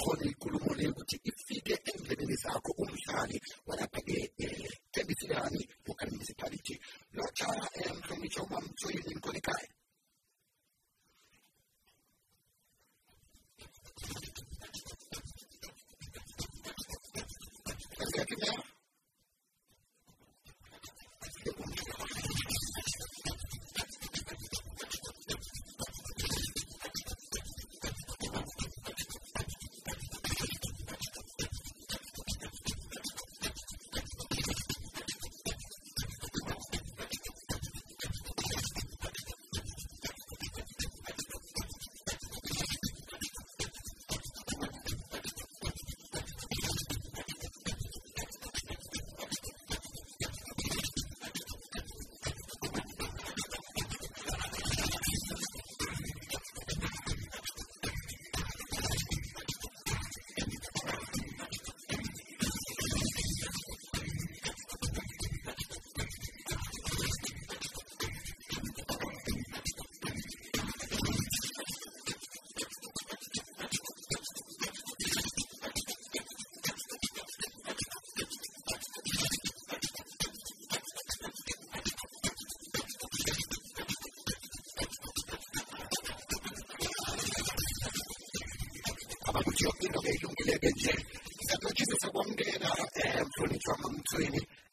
con il colore le luci e fighe e non deve essere con un sani guarda che è che mi si dani o che mi si parici lo c'ha e un che mi c'ha un mamma c'è in con i cae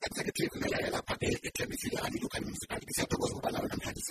executive meya yalapha-ke ekhemisilani lukhani mzikali ngisiyathokoza ukuba nawe namhlanje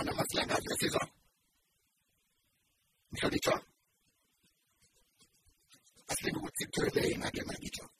con la mafia nazica. Mi ho detto, a se non ti trovi in aria, mi ho detto.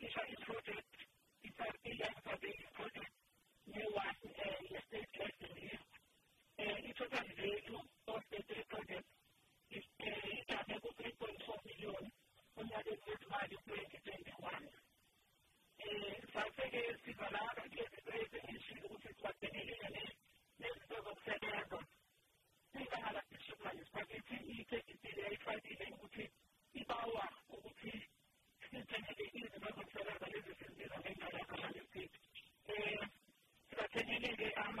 This is rooted ಇಲ್ಲಿದೆ ಅಮ್ಮ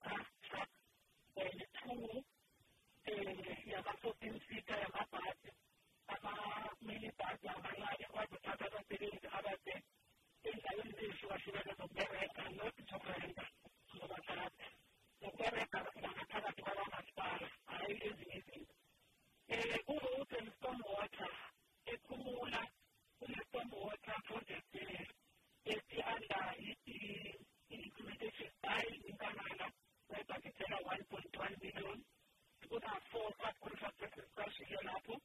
kwa kulifuatilia na hapo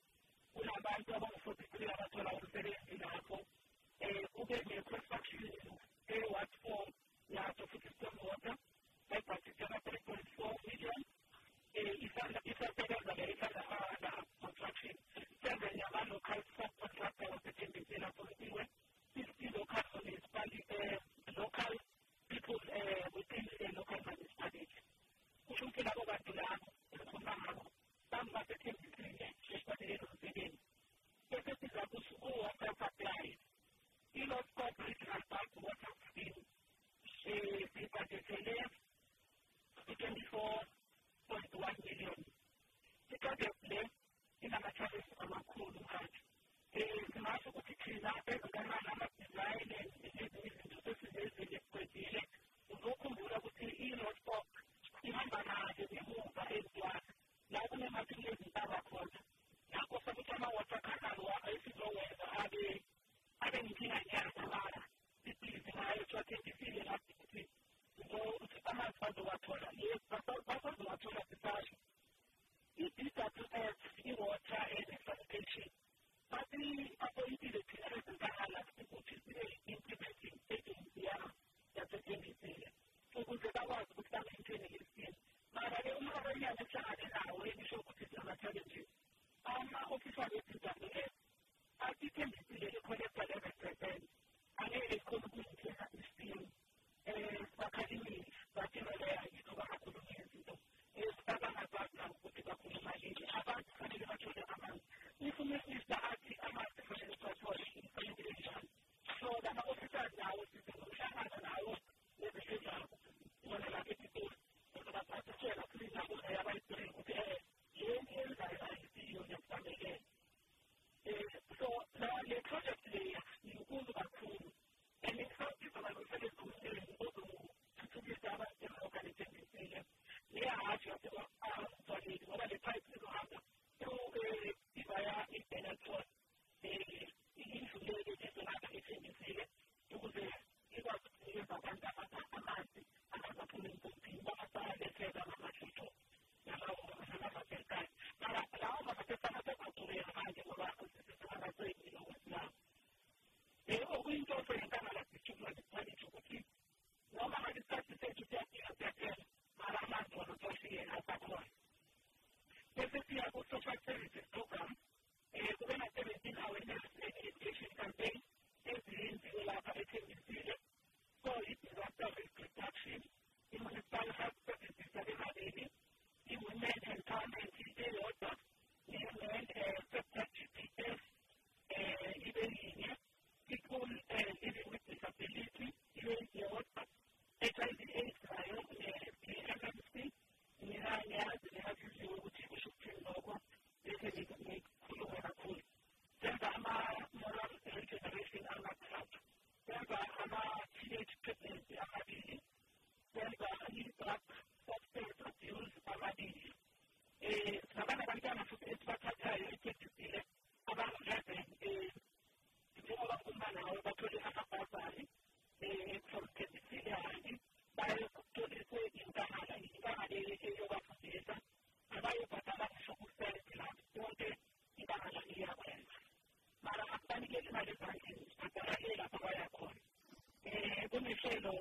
Mario Mario, Santa María y la Pavara con eh, Gómez Cerdo,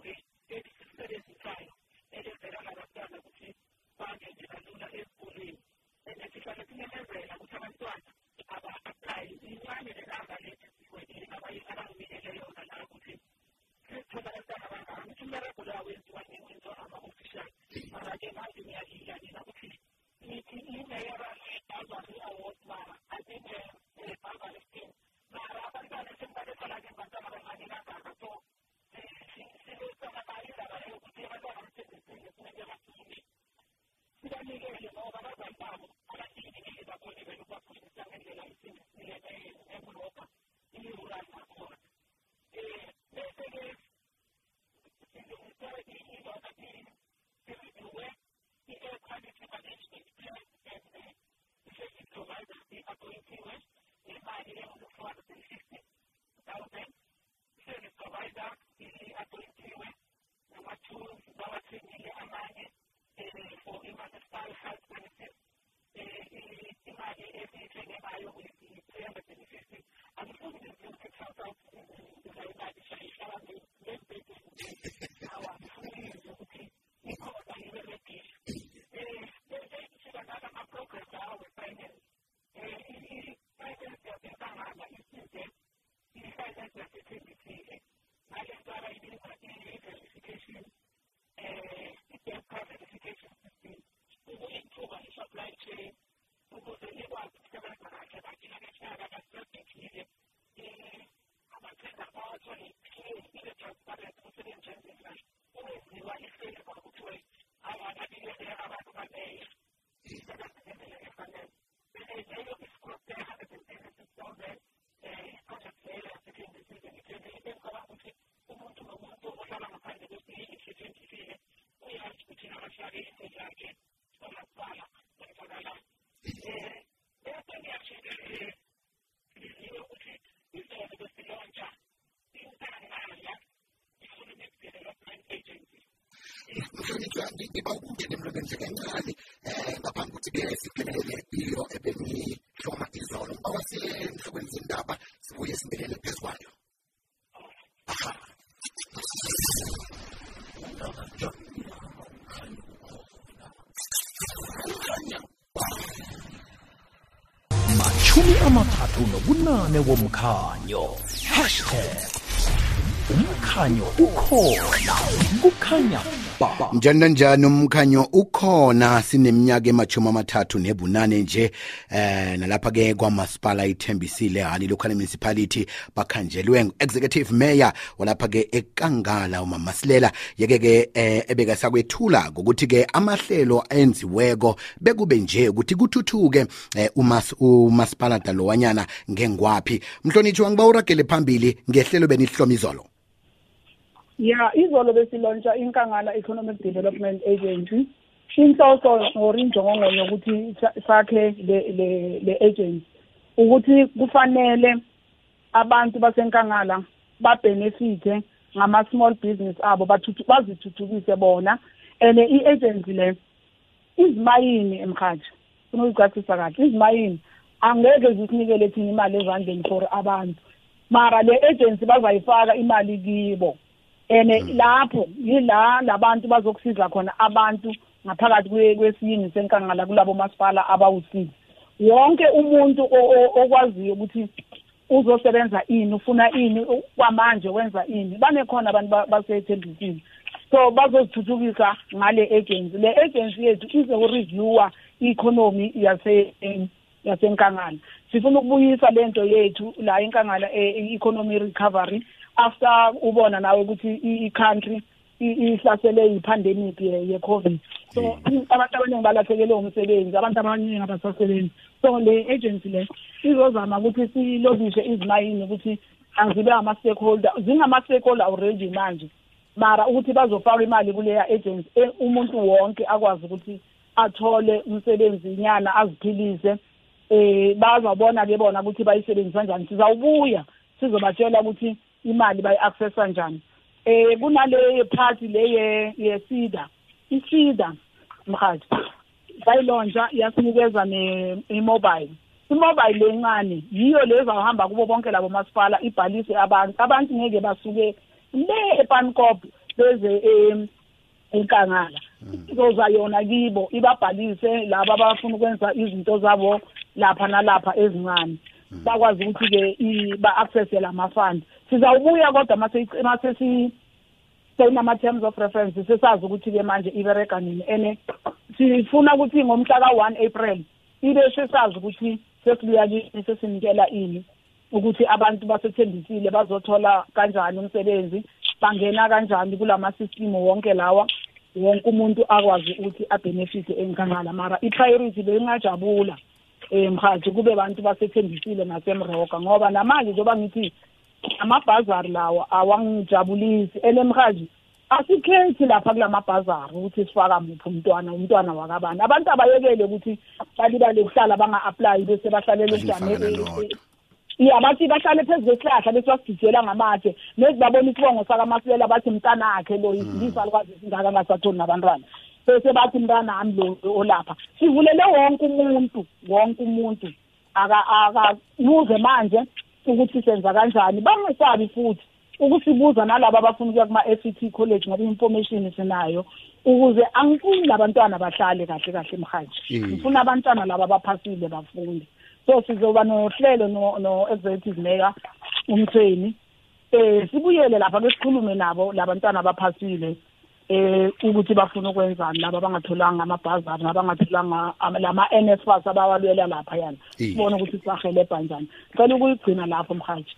di paure, di presenze canali, eh, ma quando si chiede se chiede io e per me, insomma, ti sono un po' senso, quel sindapa, se vuoi nobunane womkhanyo hashtag umkhanyo ukhona kukhanya ba njani nanjani umkhanyo ukhona sineminyaka emachumi amathathu nebunane nje eh nalapha ke kwamasipala ithembisile hani local municipality bakhanjelwe executive mayor walapha ke ekangala umamasilela yeke ke eh, ebeka sakwethula ngokuthi ke amahlelo enziweko bekube nje ukuthi kuthuthuke eh, umas umasipala dalowanyana ngengwaphi. Mhlonitshi ngiba uragele phambili ngehlelo benihloma izolo. Ya izolo besilontsha inkangala economic development agency. Inhloso or injongo yokuthi sakhe le le le agency. Ukuthi kufanele abantu basenkangala babenefite ngama small business abo bazithuthukise bona. And i-agency le izimayini emkhathi ukuzicacisa kahle izimayini. Angeke zisinikele thina imali ezandleni for abantu. Mara le agency bazayifaka imali kibo. And mm. lapho yila labantu bazokusiza khona abantu ngaphakathi kwesiyini senkangala kulabo masipala abawusiza wonke umuntu okwaziyo ukuthi uzosebenza ini ufuna ini kwamanje wenza ini banekhona abantu basethembisini so bazozithuthukisa ngale agency. Le agency yethu izokureviewa i-economy yase yasenkangala. Sifuna ukubuyisa lento yethu la enkangala e-economy recovery. After ubona nawe ukuthi i-country ihlasele yi-pandemic ye-covid so abantu abaningi balahlekelwe umsebenzi abantu abaningi abasasebenzi. So le agency le izozama ukuthi silobishe izimayini ukuthi azibe ama-stakeholder zingama-stakeholder already manje. Mara ukuthi bazofaka imali kuleya agency e, umuntu wonke akwazi ukuthi athole umsebenzi nyana aziphilise. Eh bazabona ke bona ukuthi bayisebenzisa kanjani sizawubuya sizobatshela ukuthi imali bayi-accessa kanjani eh kunale party le yesida isida mhathi bayilontsha yasinikeza ne-mobile imobile. Lencane yiyo le ezawuhamba kubo bonke labo masipala ibhalise abantu. Abantu ngeke basuke le epankop beze enkangala. Izoza yona kibo ibabhalise laba abafuna ukwenza izinto zabo lapha nalapha ezincane. Bakwazi ukuthi-ke ba-accesse lama-fund sizawubuya kodwa mase seyinama-terms of reference sesazi ukuthi-ke manje ibereka nini. And sifuna ukuthi ngomhla ka-one april ibe sesazi ukuthi sesibuya kini sesinikela ini ukuthi abantu basethembisile bazothola kanjani umsebenzi bangena kanjani kulama-system wonke lawa wonke umuntu akwazi ukuthi abenefite enkangala mara i-priority bengingajabula um mhathi kube bantu basethembisile nasemroga ngoba namanje njengoba ngithi amabhazari lawo awangijabulisi elemhaji asikhethi lapha kulamabhazari ukuthi sifaka muphi umntwana umntwana wakabani abantu abayekele ukuthi balibale ukuhlala banga-aplayi bese bahlalele ubujame ya bathi bahlale phezu kwesihlahla bese basigijela ngamatshe nezi babona isibongo sakamasilela bathi mntanakhe lo isilisa alikwazi esingaka angasatholi nabantwana bese bathi mntanami lo olapha sivulele wonke umuntu wonke umuntu akabuze manje ukuthi senza kanjani. Bangesabi futhi ukusibuza nalabo abafuna ukuya kuma-FET college ngoba i-information sinayo ukuze angifuni labantwana bahlale kahle kahle emhaji ngifuna abantwana laba abaphasile bafunde. So sizoba nohlelo no-executive mayor umthweni. Eh sibuyele lapha ke sikhulume nabo labantwana abaphasile. Eh ukuthi bafuna ukwenzani laba abangatholanga amabhazari nabangatholanga lama-NSFAS abawalwela lapha yana sibone ukuthi sibahelebha njani. Cela ukuyigcina lapho mhaji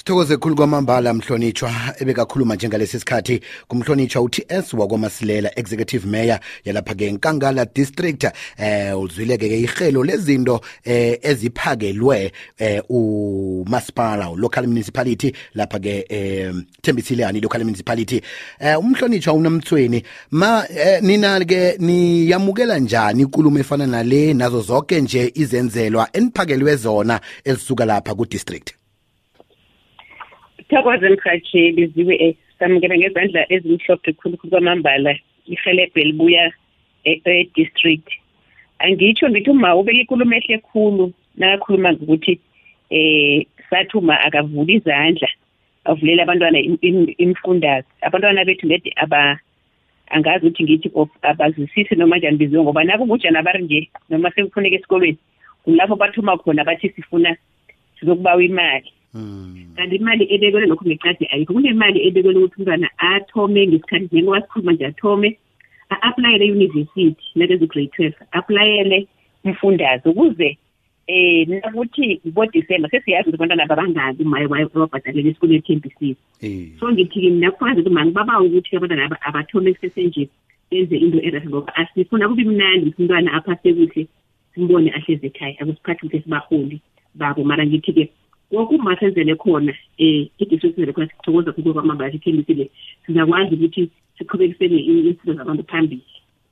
sithokoze khulu kwamambala mhlonitshwa ebekakhuluma njengalesi sikhathi kumhlonitshwa uts wakwamasilela executive mayor yalapha-ke nkangala district. Eh uzwileke-ke ihelo lezinto eh eziphakelwe eh umasipala local municipality lapha-ke eh thembisileyani local municipality. Eh umhlonitshwa unomthweni ma eh, nina-ke niyamukela njani inkulumo efana nale nazo zonke nje izenzelwa eniphakelwe zona ezisuka lapha ku-district? Thokoze mhathi liziwe um samukela ngezandla ezimhlophe khulukhulu kwamambala ihelebhe libuya e-district angitsho ngithi uma ubeka ikulumo ehle khulu nakakhuluma ngokuthi eh sathi uma akavula izandla avulela abantwana imfundazi abantwana bethu ngede aba angazi ukuthi ngithi of abazwisisi noma njani biziwe ngoba nabo ngujana bari nje noma sekufuneka esikolweni kulapho bathuma khona bathi sifuna sizokubawa imali. Kanti imali ebekelwe lokho ngeqadi ayikho kunemali ebekelwe ukuthi umntwana athome ngesikhathi njengoba sikhuluma nje athome a-aplayele eyunivesithi nakezi-grade twelve aplayele umfundazi ukuze eh nakuthi ngo-December sesiyazi ukuthi abantwana babangaki maye wabhadalela esikoleni e-K_B_C so ngithi-ke mina kufanele ukuthi mangibabawa ukuthi abantwana abathome kusesenje benze into erahe ngoba asifuna kube mnandi ukuthi umntwana aphase kuhle simbone ahlezi ekhaya akusiphathi kuhle sibaholi babo. Mara ngithi-ke woke uma senzele khona um i-district senzele khona sithokoza khulu kwamabala i-K_B_C le sizakwazi ukuthi siqhubekisele impilo zabantu phambili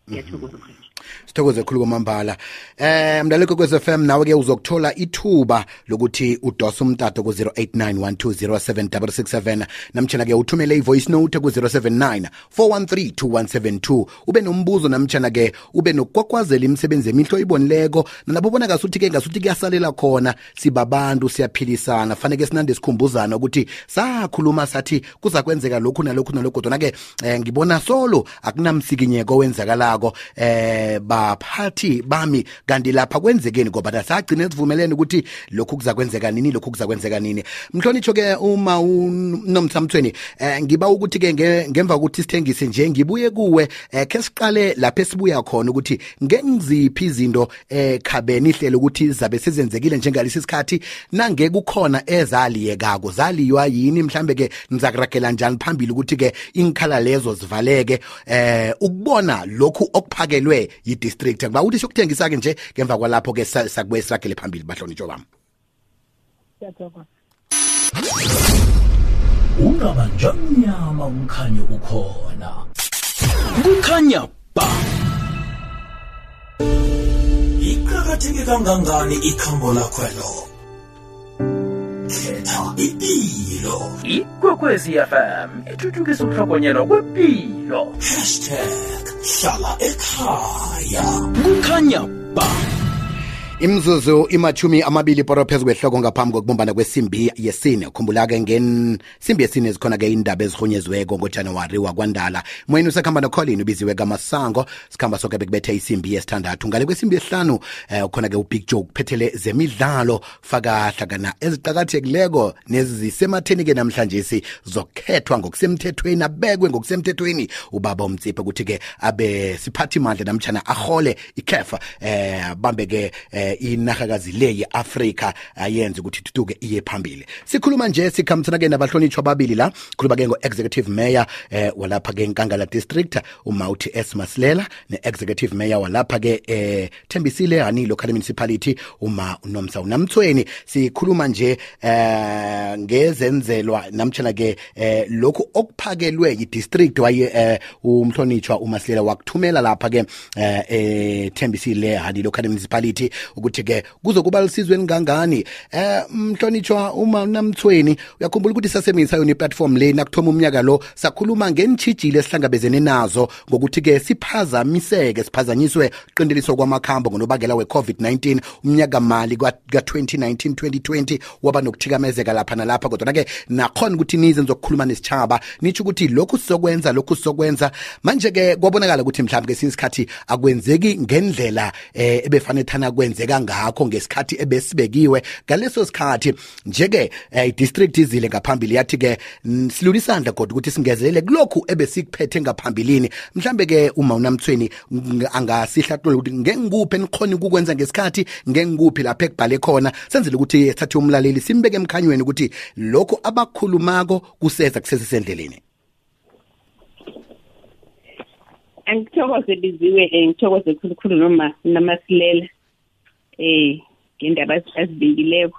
ngiyathokoza mkhanje sithokoze khulu kwamambala. Eh mlaleko kwez FM nawe ke uzokuthola ithuba lokuthi udose umtato ku 0891207667 namtshana-ke uthumele ivoice note ku 0794132172 ube nombuzo namtshana-ke ube nokukwakwazela imisebenzi emihlo ibonileko bonakas ngasuthi ke ngasuthi kuyasalela khona sibabantu siyaphilisana. Faneke sinande sikhumbuzana ukuthi sakhuluma sathi kuza kwenzeka lokhu nalokhu nalokhu. Kodwa ke eh, ngibona solo akunamsikinyeko owenzakalako. Eh baphathi bami. Kanti lapha kwenzekeni ngoba nasagcine sivumelene ukuthi lokhu kuza kwenzeka nini lokhu kuza kwenzeka nini. Mhlonitsho ke uma unomthamthweni eh ngiba ukuthi ke ngemva kokuthi sithengise nje ngibuye kuwe eh ke siqale lapha esibuya khona ukuthi ngengiziphi izinto eh khabeni ihlelo ukuthi zabe sezenzekile njengalesi sikhathi nange kukhona ezaliyekako zaliywa yini? Mhlambe ke nizakuragela njani phambili ukuthi ke inkhala lezo zivaleke? Eh ukubona lokhu okuphakelwe yi-district. Ngiba ukuthi sokuthengisa-ke nje ngemva kwalapho ke sakubuye siragele phambili bahlonitsho bami ungabanja mnyama umkhanyo ukhona kukhanya ba. Iqakatheke kangangani ikhambo lakhwelo khetha ipilo. Ikwekwezi fm ithuthukisa ukuhlogonyelwa kwempilo hashtag hlala ekhaya. Kukhanya ba imzuzu imachumi amabili poro phezu kwehloko ngaphambi kokubumbana kwesimbi yesine. Khumbula-ke ngensimbi yesine zikhona-ke indaba ezirhunyeziweko ngojanuwari wakwandala. Mweni usakhamba nocolin ubiziwe kamasango. Sikhamba soke bekubethe isimbi yesithandathu. Ngale kwesimbi yesihlanu um ukhona-ke ubig joe kuphethele zemidlalo faka hlakana eziqakathekileko nezisematheni-ke namhlanje si zokhethwa ngokusemthethweni abekwe ngokusemthethweni. Ubaba umtsiphe ukuthi-ke abe siphathi mandla namtshana ahole ikhefa eh bambe-ke eh, inarhakazi le ye-afrika ayenze ukuthi thuthuke iye phambili. Sikhuluma nje sikhambisana-ke nabahlonitshwa ababili la. Khuluma-ke ngo-executive mayor eh, walapha-ke nkangala district umauthi s. Masilela ne-executive mayor walapha-ke eh, thembisile hani local municipality uma unomsa unamthweni sikhuluma nje eh, ngezenzelwa namtshana-ke eh, lokhu okuphakelwe yi-district waye eh, umhlonitshwa umasilela wakuthumela lapha-ke eh, eh, thembisile hani local municipality ukuthi-ke kuzokuba lisizwe elingangani eh mhlonitshwa uma namthweni uyakhumbula ukuthi sasebenzisa yona iplatform le nakuthoma umnyaka lo sakhuluma ngenitshijile esihlangabezene nazo ngokuthi-ke siphazamiseke siphazanyiswe qindeliso kwamakhambo ngonobangela we-covid-19 umnyaka mali ka-2019 2020 waba nokuthikamezeka lapha nalapha kodwa-ke nakhona ukuthi nize nizokukhuluma nesitshaba nitsho ukuthi lokhu sizokwenza lokhu sizokwenza. Manje-ke kwabonakala ukuthi mhlawumbe kesinye isikhathi akwenzeki ngendlela um ebefanele thana kwenzeka sibheka ngakho ngesikhathi ebesibekiwe. Ngaleso sikhathi nje-ke eh, i-district izile ngaphambili yathi-ke mm, silula isandla kodwa ukuthi singezelele kulokhu ebesikuphethe ngaphambilini. Mhlambe-ke uma unamthweni ng- angasihlahlule ukuthi ngengikuphi enikhona ukukwenza ngesikhathi? Ngengikuphi lapho ekubhale khona? Senzele ukuthi sithathe umlaleli simbeke emkhanyweni ukuthi lokho abakhulumako kuseza kusesesendleleni angithokoze biziwe um ngithokoze khulukhulu noma namasilela eh ngendaba azibekileko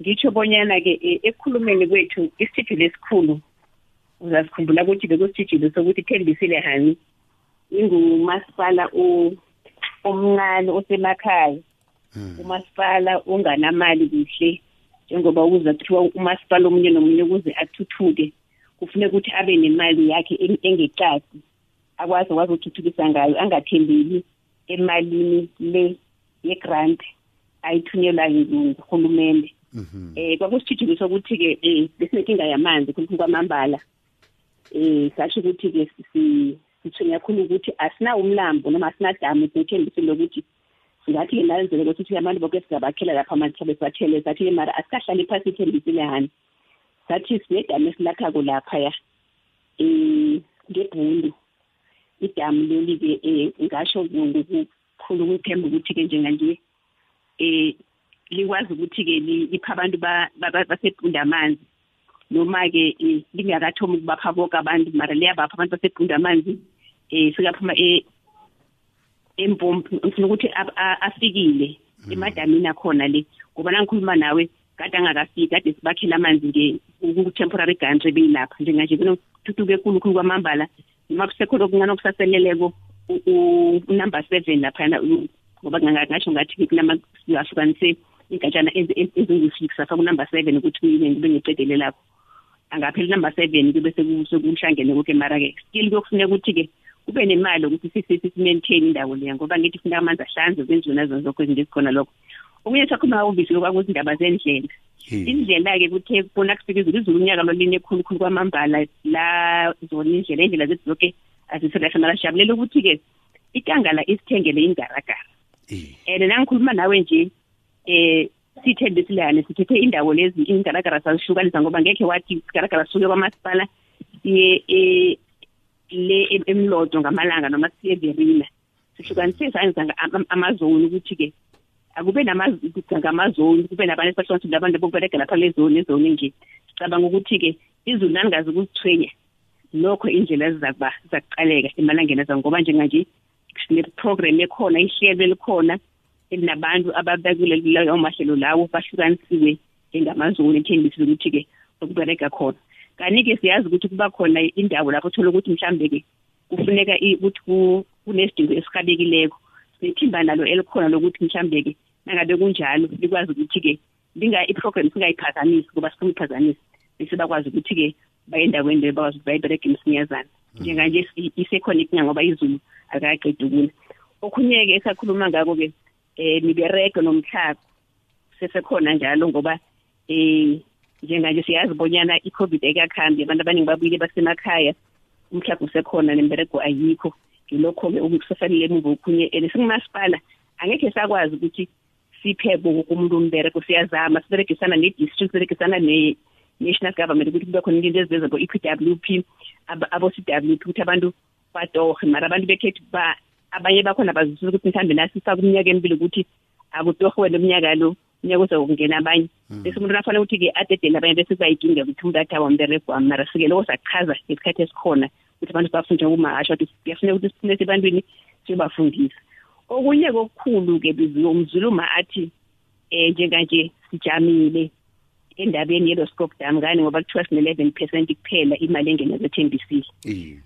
ngitsho bonyana-ke eh, ekukhulumeni kwethu isitshijilo esikhulu uzasikhumbula ukuthi bekusitshijilo sokuthi ithembisile hani. Ingumasipala o- omncane osemakhaya. Umasipala unganamali kuhle njengoba kuza kuthiwa umasipala omunye nomunye ukuze athuthuke kufuneka ukuthi abe nemali yakhe en- engeqadi akwazi akwazi ukuthuthukisa ngayo angathembeli emalini le ye-grant ayithunyelwa nguhulumende eh kwakusitshijilo sokuthi-ke um besinenkinga yamanzi khulukhulu kwamambala. Um sasho ukuthi-ke si- sithunya khulu ukuthi asinawo umlambo noma asinadamu sithembisile lokuthi singathi-ke nalenzele ukuthi abantu boke sizabakhela lapha amanzi sabe sibathele sathi-ke mara asikahlali phasi ithembisile hani sathi sinedamu esilakhako laphaya um ngebhundu idamu leli-ke um ngasho ngokukhulu ukuthemba ukuthi-ke njenganje um likwazi ukuthi-ke lipha abantu ba- ba- ba- basebhunda amanzi. Noma-ke um lingakathomi ukubapha bonke abantu mara liyabapha abantu basebhunda amanzi um sikaphuma e- empompi ngifuna ukuthi afikile emadamini akhona le. Ngoba nangikhuluma nawe kade angakafiki kade sibakhela amanzi ku-temporary gantry beyilapha. Njenganje kunothuthuka ekulukhulu kwamambala noma kusekhona okuncane okusaseleleko u- u- unumber seven laphana u- ngoba nga- ngasho ngathi kunamahlukanise igatshana ezingu-six afa kunumber seven ukuthi kuyini kube ngeqedele lakho angaphela unumber seven kube seku- sekuhlangene koke mara-ke. Still kuyokufuneka ukuthi-ke kube nemali ukuthi sisi-maintain indawo leya ngoba ngithi funeka amanzi ahlanze kwenziwe nazo zonke izinto ezikhona lokho. Okunye sakhuluma ubisi kwakuthi indaba zendlela. Indlela-ke kuthe bona kufika izulu izulu unyaka loline khulukhulu kwamambala la zona indlela indlela zethu zonke aziselahle mara sijabulela ukuthi-ke ikangala isithengele ingaragara and nangikhuluma nawe nje eh sithembisilane sithethe indawo lezi ingaragara sazihlukanisa ngoba ngekhe wathi igaragara sisuke kwamasipala siye eh, le em- emlodo ngamalanga noma siye verina sihlukanise sanza amazoni ukuthi-ke akube ngamazoni kube nabantu esibahlukanisa abantu bokuberega lapha le zone ezone nje. Sicabanga ukuthi-ke izulu naningazi ukusithwenya lokho indlela zizakuba zakuqaleka emalangeni aza ngoba njenganje sine-program ekhona ihlelo elikhona elinabantu ababekule lawo mahlelo lawo bahlukanisiwe ngamazoni ethembisile ukuthi-ke okubereka khona. Kanti-ke siyazi ukuthi kuba khona indawo lapho thola ukuthi mhlambe-ke kufuneka i- ukuthi ku- kunesidingo esirhabekileko sithimba nalo elikhona lokuthi mhlambe-ke nangabe kunjalo likwazi ukuthi-ke linga iprogram singayiphazamisi ngoba sifuna iphazamisi bese bakwazi ukuthi-ke baye endaweni leyo bakwazi ukuthi bayiberege msinyazana. Njenganje si- isekhona ikinya ngoba izulu akaqedi ukuna okhunye-ke esakhuluma ngako-ke um niberege nomtlhago sesekhona njalo ngoba um njenganje siyazi bonyana i-covid ayikakhambi abantu abaningi babuyile basemakhaya umhlago usekhona nemberego ayikho. Ngilokho-ke okusasalile emuva okhunye and singumasipala angekhe sakwazi ukuthi siphe woke umuntu umbereko siyazama siberegisana ne-district siberegisana ne-national government ukuthi kube khona into ezibeza bo-e p w p abo-c w p ukuthi abantu batohe mara abantu bekhethu ba abanye bakhona bazwisisa ukuthi mhlawumbe nasifaka umnyaka emibili ukuthi akutorhwe lo mnyaka lo unyaka uzokungena abanye. Bese umuntu nafanele ukuthi-ke adedele abanye bese kubayinkinga ukuthi umuntu athi awa mberego wami mara sike loko sakuchaza ngesikhathi esikhona ukuthi abantu bafunde ngumahasha ukuthi kuyafuneka ukuthi sifunese ebantwini siyobafundisa. Okunye kokukhulu-ke biziwe umzuluma athi um njenganje sijamile endabeni yelo scope dam kanye ngoba kuthiwa sine 11% kuphela imali engena kwethembisile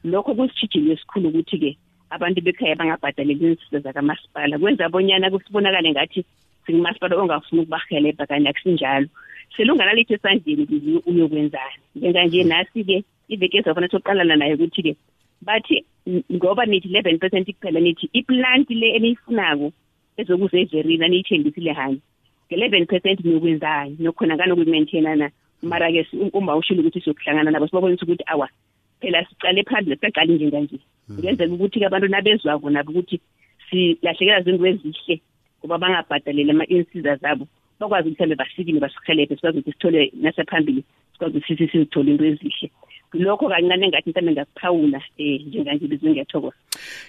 lokho kusijijile esikhulu ukuthi ke abantu bekhaya bangabhadaleli insiza zakamasipala. Kwenza bonyana kusibonakale ngathi singumasipala ongafuni ukubahelebha kanye akusinjalo. Selunganalithi esandleni biziwe uyokwenzani? Njenganje nasi-ke iveke ezafana soqalana naye ukuthi-ke bathi ngoba nithi eleven percent kuphela nithi iplanti le eniyifunako ezokuze everina niyithembisile hanye 11 percent nokwenzayo nokukhonakala ukuyimaintainana mara-ke uma ushile ukuthi siyokuhlangana nabo sibabonisa ukuthi awa phela sicale phambili sicaqali njenganje. Hmm. Kuyenzeka ukuthi-ke abantu nabezwako nabo ukuthi silahlekela zinto ezihle ngoba bangabhadaleli ama-insiza zabo. Bakwazi ukuthi mhlawumbe basikile basihelebhe sikwazi ukuthi sithole nasephambili sikwazi ukuthi sizithole into ezihle. Lokho kancane engathi mhlawumbe ngakuphawula um njenganje bizwe ngiyathokoza.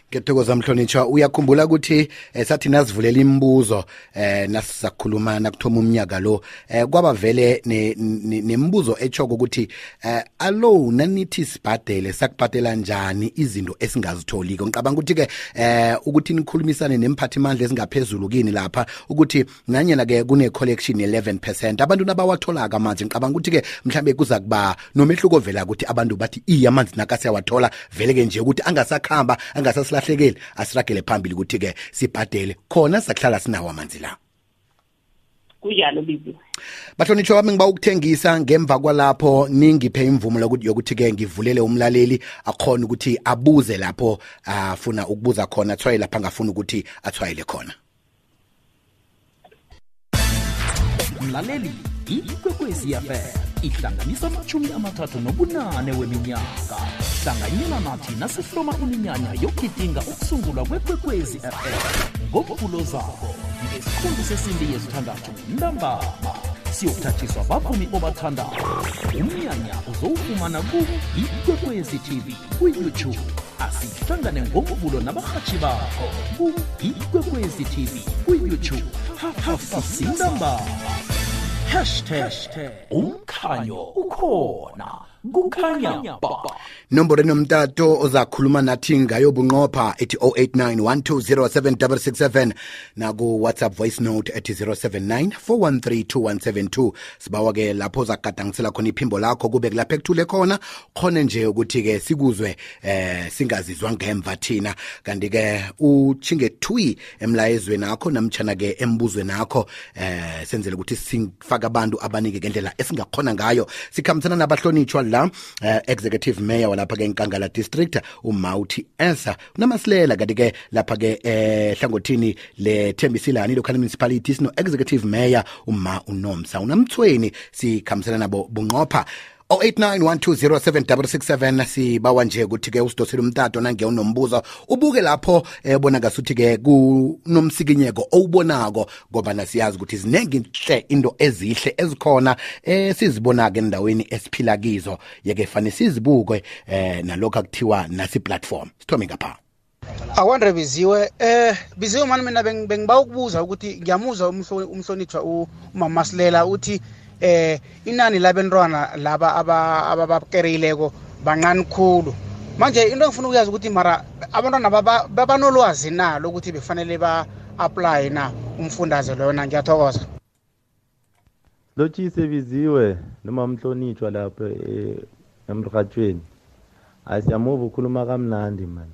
Ngiyathokoza mhlonitshwa uyakhumbula ukuthi eh, sathi nasivulela imibuzo eh nasisakhuluma nakuthoma umnyaka lo eh kwaba vele ne- ne- nemibuzo echoko ukuthi eh allo nanithi sibhadele sakubhadela njani izinto esingazitholiko? Ngicabanga ukuthi ke eh ukuthi nikhulumisane nemphathimandla ezingaphezulu kini lapha ukuthi nanyena ke kune collection 11% abantu nabawatholaka manje ngicabanga ukuthi ke mhlambe kuza kuba nomehluko vela ukuthi abantu bathi iye amanzi nakasiyawathola vele ke nje ukuthi angasakhamba angasasilahlekeli asiragele phambili ukuthi ke sibhadele. Khona sakuhlala sinawo amanzi la. Kunjalo biziwe bahlonitshwa bami ngiba ukuthengisa ngemva kwalapho ningiphe imvumo lokuthi yokuthi-ke ngivulele umlaleli akhona ukuthi abuze lapho afuna ukubuza khona athwaye lapho angafuna ukuthi athwayele khona. Mlaleli ikwekwezi fm ihlanganisa amashumi amathathu nobunane weminyaka. Hlanganyela nathi nasihloma iminyanya yokidinga ukusungulwa kwekwekwezi fm ngomvulo zabo. Ngesikhumbu sesimbi yezithandathu ntambama. Siyokuthathiswa bavumi obathandayo. Umnyanya uzowufumana ku-ikwekwezi tv kwi-youtube asihlangane ngomvulo nabarhatshi bakho. Ku-ikwekwezi tv kwi-youtube hafasindambama hashtag umkhanyo ukhona. Kukhanya ba. nomboro enomtato ozakhuluma nathi ngayo bunqopha ethi 0891207667 naku-whatsapp voice note ethi 079 sibawa-ke lapho uzagadangisela khona iphimbo lakho kube kulapho ekuthule khona. Khone nje ukuthi-ke sikuzwe eh singazizwa ngemva thina. Kanti-ke uchinge twi emlayezweni akho namtshana-ke embuzweni akho eh senzele ukuthi sifake abantu abanike ngendlela esingakhona ngayo. Sikhambisana nabahlonitshwa la uh, executive mayor walapha-ke enkangala district umauti esa unamasilela kanti-ke lapha-ke ehlangothini hlangothini le-thembisilani local municipality sino-executive mayor uma unomsa. Unamthweni sikhambisana nabo bunqopha 0891207667 sibawa nje ukuthi-ke usidosele umtato nange unombuzo ubuke lapho eh, bona ngasuthi-ke kunomsikinyeko owubonako ngoba nasiyazi ukuthi ziningi hle into ezihle ezikhona eh, sizibona-ke endaweni esiphila kizo. Yeke fane sizibuke eh, nalokho akuthiwa nasi-platform. Sithome ngapha. Akwandre biziwe eh biziwe mani mina beng- bengiba ukubuza ukuthi ngiyamuzwa umhlo- umhlonitshwa u- umama silela uthi eh inani labentwana laba aba- ababakereyileko bancane khulu. Manje into engifuna ukuyazi ukuthi mara abantwana baba- babanolwazi na lokuthi befanele ba-aplaye na umfundaze loyo na ngiyathokoza. Lotshise biziwe noma mhlonitshwa lapho eh, emrhatshweni hayi siyamuva ukhuluma kamnandi mani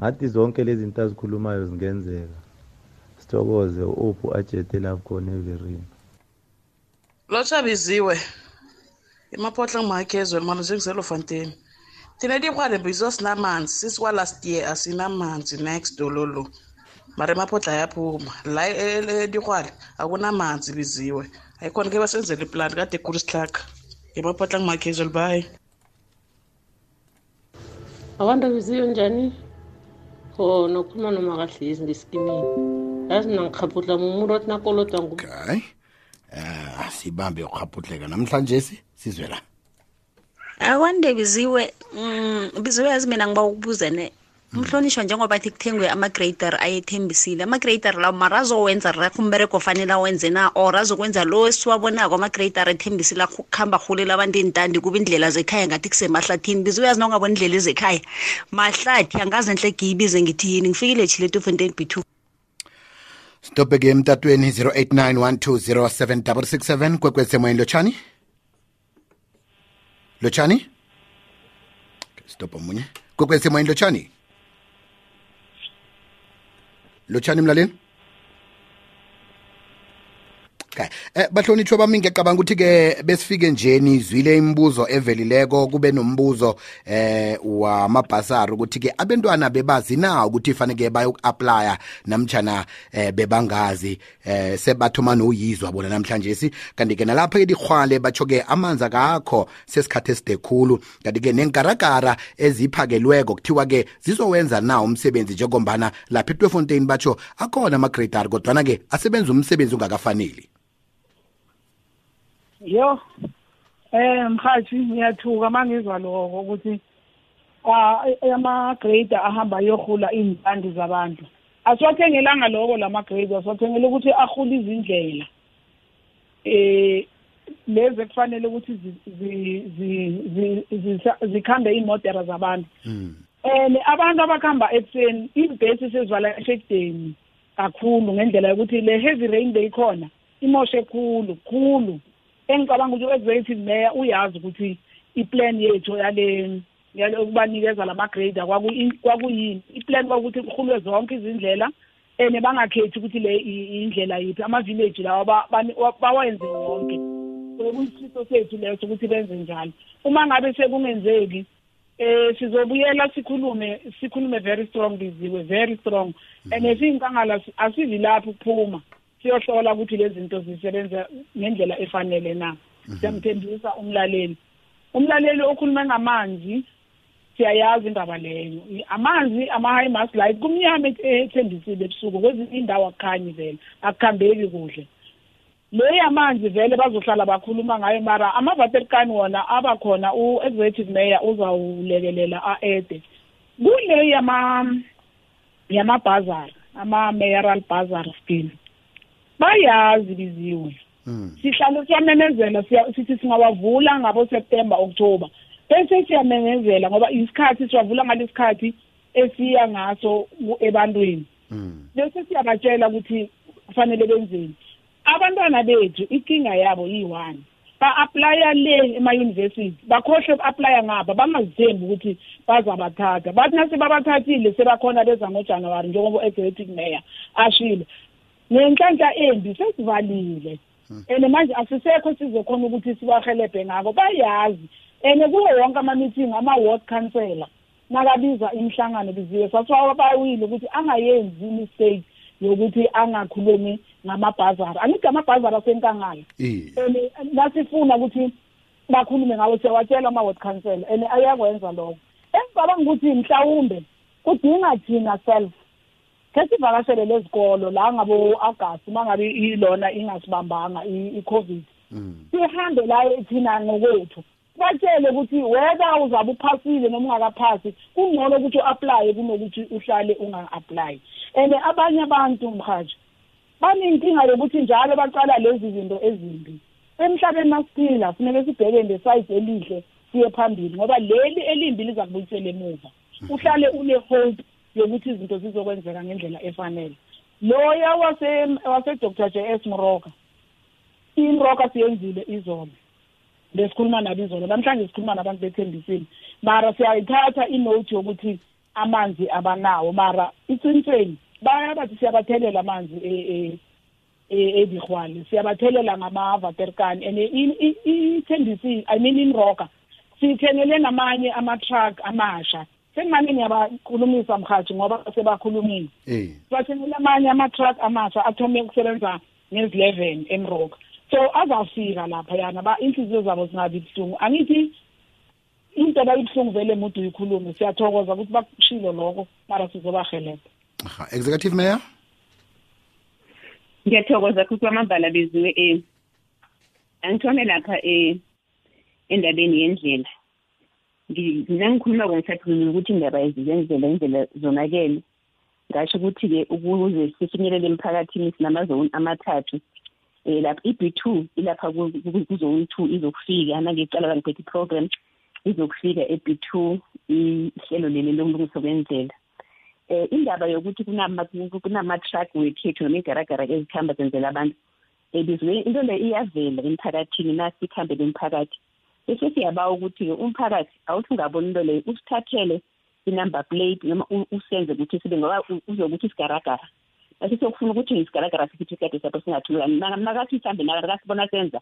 ngathi zonke lezi zinto azikhulumayo zingenzeka. Sithokoze uphu ajete lapho khona everini. Lotsha biziwe emaphotla ngimakezweni manje njengiselofanteni thina dikwale bizo sinamanzi sisiwa last year asinamanzi. Next dololo mara emaphotla ayaphuma. La edikwale akunamanzi biziwe. Ayikhona ke basenzela iplani kade khulu isihlaka emaphotla ngimakezweni bayi abantu biziwe njani? Ho nokhuluma nomakahlezi ngesikimini. Yazi nangikhaputla mumuntu othi nakolodwa ngu okay. Eh sibambe ukhaphutleka namhlanje si sizwe la. Akwande biziwe mm, biziwe yazi mina ngiba ukubuza ne umhlonishwa njengoba thi kuthengwe ama-grader ayethembisile. Ama-grader lawo mara azowenza rakho umbereko ofanele awenze na or azokwenza lo esiwabonako ama-grader ethembisile akuhamba rhulela abantu entandi kuba indlela zekhaya ngathi kusemahlathini. Biziwe yazi nongabona indlela ezekhaya mahlathi angazi enhle giyibize ngithi yini. Ngifikile chileto fontain b two stopeke emtatweni 0891207667 kwekwesemoyeni lotshani lotshani stop omunye kwekwesemoyeni lotshani lotshani mlaleni okay Eh bahlonitshwa bami ngiyacabanga ukuthi ke besifike nje nizwile imibuzo evelileko kube nombuzo eh wamabhasari ukuthi ke abantwana bebazi na ukuthi fanele bayoku-aplya namtjana eh bebangazi eh sebathoma noyizwa bona namhlanje si kanti ke nalapha ke dihwale batsho ke amanzi akakho sesikhathi eside khulu. Kanti ke nenkaragara eziphakelweko kuthiwa ke zizowenza na umsebenzi njengombana lapha etwefontein batsho akhona ama-grade r kodwana ke asebenza umsebenzi ungakafaneli yo eh mhathi ngiyathuka mangizwa lokho ukuthi ah ama-grader ahamba yohula iy'mpande zabantu. Asiwathengelanga loko lama-grader asiwathengele ukuthi ahule izindlela. Eh lezi ekufanele ukuthi zikhambe iy'modera zabantu. And abantu abakuhamba ekuseni ibhesi sezivala esekudeni kakhulu ngendlela yokuthi le heavy rain beyikhona imoshe khulu khulu. Engicabanga ukuthi u-executive mayor uyazi ukuthi iplan yethu yale yale ukubanikeza lama-grader kwakuyini. Iplan kwakuthi kuhulwe zonke izindlela and bangakhethi ukuthi le indlela yiphi ama-village lawa bawenze wonke so kuyisifiso sethu leso ukuthi benze njalo uma ngabe sekungenzeki eh sizobuyela sikhulume sikhulume very strong biziwe very strong. And esiyinkangala asivi lapho ukuphuma. Siyohlola ukuthi lezi zinto zisebenza ngendlela efanele na. Siyamthembisa umlaleli. Umlaleli okhuluma ngamanzi siyayazi indaba leyo. Amanzi ama-high mass light kumnyama ethembisile ebusuku kwezinye indawo akukhanyi vele akukhambeki kuhle. Leyi amanzi vele bazohlala bakhuluma ngayo mara amavaterikani wona abakhona u-executive mayor uzawulekelela a-ede. Kuleyi yamabhazari ama-mayoral bazar scheme. Bayazi biziwe. Sihlale siyamemezela sithi singawavula ngabo-september october. Bese siyamemezela ngoba isikhathi siwavula ngalesikhathi esiya ngaso ebantwini. Bese siyabatshela ukuthi kufanele benzeni. Abantwana bethu inkinga yabo yi-one. Ba-aplya le ema-university bakhohlwe uku-aplya ngapha bangazithembi ukuthi bazabathatha. Bathi nase babathathile sebakhona beza ngojanuwari njengoba u-executive mayor ashile nenhlanhla embi sesivalile. And manje asisekho sizokhona ukuthi sibahelebhe ngako bayazi. And kuwo wonke ama-meeting ama-ward councillor nakabiza imihlangano biziwe sasiwabawile ukuthi angayenzi imistake yokuthi angakhulumi ngamabhazari. Angithi amabhazari asenkangala. And nasifuna ukuthi bakhulume ngawo siyawatshela ama-ward councillor. And ayakwenza lokho. Engicabanga ukuthi mhlawumbe kudinga thina self ke sivakashele lezikolo la ngabo-agasti uma ngabe ilona ingasibambanga i-covid. Sihambe la thina ngokwethu batshele ukuthi whether uzabe uphasile noma ungakaphasi kungcono ukuthi u-aplaye kunokuthi uhlale unga-aplayi and abanye abantu mhaji banenkinga yokuthi njalo baqala lezi zinto ezimbi. Emhlabeni masiphila funeke sibheke ngesayidi elihle siye phambili ngoba leli elimbi liza kubuyisela emuva. Uhlale une-hope yokuthi izinto zizokwenzeka ngendlela efanele. Loya wase-dr j s mroka imroka siyenzile izolo besikhuluma nabo izolo. Namhlanje sikhuluma nabantu bethembisile. Mara siyayithatha inote yokuthi amanzi abanawo. Mara iqinisweni baya bathi siyabathelela amanzi ebihwale siyabathelela ngama-vaterkani and ithembisile i mean inroka siyithengele namanye ama-truck amasha. Sengimane ngiyabakhulumisa mhathi ngoba sebakhulumile. Sibathengele amanye ama-truck amasha athome ukusebenza ngezi-eleven emroka so azafika lapha yana inhliziyo zabo zingabi buhlungu. Angithi into abayibuhlungu vele mude uyikhulume siyathokoza ukuthi bakushilo lokho mara sizobahelebha aha executive mayor? Ngiyathokoza futhi kwamambala beziwe um angithome lapha um endabeni yendlela. Nangikhuluma kongisakhulumile ukuthi indaba zendlela indlela zonakele. Ngasho ukuthi-ke ukuze sifinyelele emphakathini sinamazoni amathathu um lapha i-b two ilapha kuzone two izokufika. Nangicala kangiphethe i-program izokufika e-b two ihlelo leli lokulungiswa kwendlela um indaba yokuthi kunama-truck wekhethu noma igaragara ezikuhamba zenzela abantu ebizwe into le iyavela emphakathini nasikhambele umphakathi bese siyabawa ukuthi-ke umphakathi awuthi ungaboni into leyo. Usithathele i-number plate noma usenze ukuthi sibe ngoba uzokuthi isigaragara base siyokufuna ukuthi isigaragara sisitifiketi sapho singathumelani nakathi mhlawumbe nakasibona senza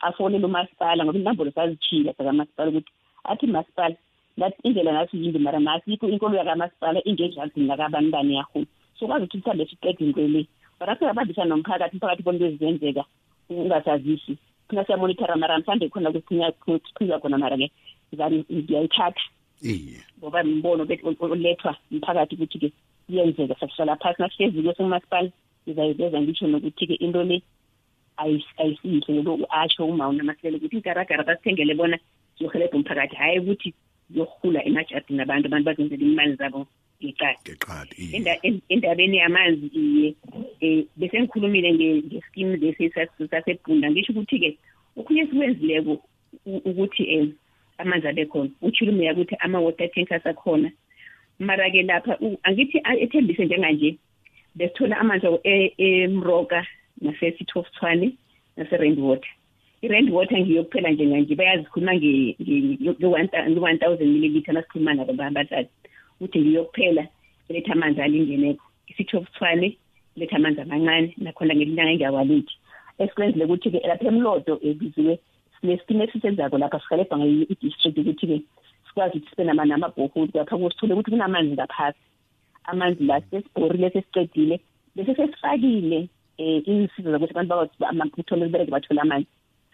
afonele umasipala ngoba inombolo sazitshile zakamasipala ukuthi athi masipala that indlela nathi yimbi mara nasikho inkolo yakamasipala ingenjani nakabani bani yahulu sokwazi ukuthi mhlawumbe siqede into le. Bara singabambisana nomphakathi umphakathi bona into ezenzeka ungasazisi. Thina siyamonithara mara mhlawumbe khona kusiqhiza khona mara-ke ngiyayithatha iye. Ngoba mbono olethwa mphakathi ukuthi-ke iyenzeka sasihlala phasi. Nasihleziko sengumasipala ngizayiveza ngitsho nokuthi-ke into le ayisiyihle lo asho uma unamahlelo ukuthi igaragara basithengele bona ziyohelebha umphakathi. Hhayi ukuthi ziyohula emajardini abantu abantu bazenzela imali zabo. Ngeqadi ngeqadi iye Enda- en- endabeni yamanzi iye um bese ngikhulumile nge- ngeskimu lesi sas- sasebhunda ngisho ukuthi-ke okhunye esikwenzileko u- ukuthi um amanzi abe khona utshulumeya ukuthi ama-water tankers akhona mara-ke lapha u- angithi a- ethembise njenganje besithola amanzi e- emroka nasesithofuthwane nase-rand water i-rand water ngiyokuphela njenganje bayazikhuluma nge-one thousand milliliter nasikhuluma nabo bahlali ukuthi ngiyokuphela letha amanzi alingeneko. Isithofuthwane letha amanzi amancane nakhona ngelinyanga engiyawalithi esikwenzile ukuthi-ke lapha emlodo ebiziwe sinesitimu esisenzako lapha sihelebha ngayo i-district ukuthi-ke sikwazi ukuthi sibe nama- namabhoholi. Lapha kusithole ukuthi kunamanzi ngaphasi. Amanzi la sesibhorile sesicedile bese sesifakile um insiza zokuthi abantu uthole libereke bathole amanzi.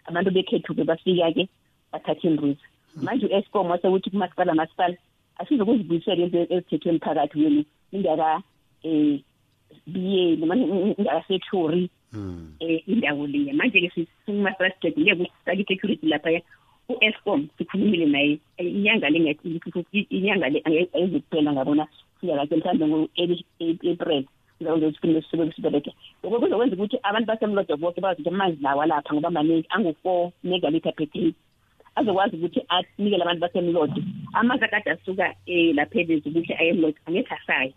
Abantu bekhethu-ke bafika-ke bathathe imruzi manje u-escom wasekuthi kumasipala masipala asizokuzibuyisela into ezithethwe emphakathi wenu ingaka um biyeli ingakasethori um indawo leya manje-ke simasipala sicedile kusifake i-security laphaya u-escom sikhulumile naye. Eh, inyanga le ngathi- inyanga le ange- ayizukuphela ngabona siyakake mhlawumbe ngo-april sizakuzosiphinde sisebenze sibereke loko kuzokwenza ukuthi abantu basemlodo bonke bazi ukuthi amanzi lawa lapha ngoba maningi angu-four megalitha per day. Azokwazi ukuthi anikele abantu basemlodo amanzi akade asuka um laphelezi ukuthi aye emlodo angekho asayo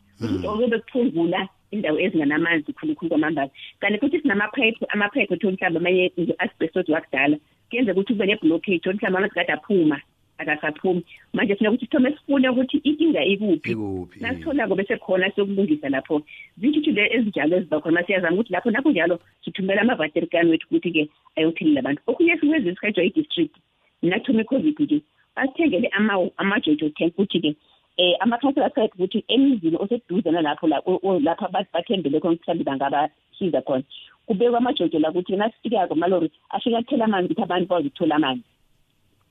okobe kuphungula indawo ezinganamanzi khulukhulu kwamambazi kanti futhi sinamaphayiphi amaphayiphi othola mhlawumbe amanye nge-asbestos wakudala kuyenzeka ukuthi kube ne-blockage othi mhlawumbe amanzi kade aphuma akasaphumi. Manje sina ukuthi sithome sifune ukuthi inkinga ikuphi. Ikuphi. Nasitholako bese khona sokulungisa lapho. Zintshitshile ezinjalo eziba khona masiyazama ukuthi lapho nakho njalo sithumela amavaterikani wethu ukuthi-ke ayothilela abantu. Okunye sikwenza isikhathwa i-district nakuthoma i-covid-ke basithengele ama- amajojo tank ukuthi-ke um amakhansela asayethe ukuthi emizini oseduze nalapho la- o- o- lapho abantu bathembele khona ukuthi mhlawumbe bangabasiza khona. Kubekwa amajojo la ukuthi nasifikako malori afike athela amanzi ukuthi abantu bakwazi ukuthola amanzi.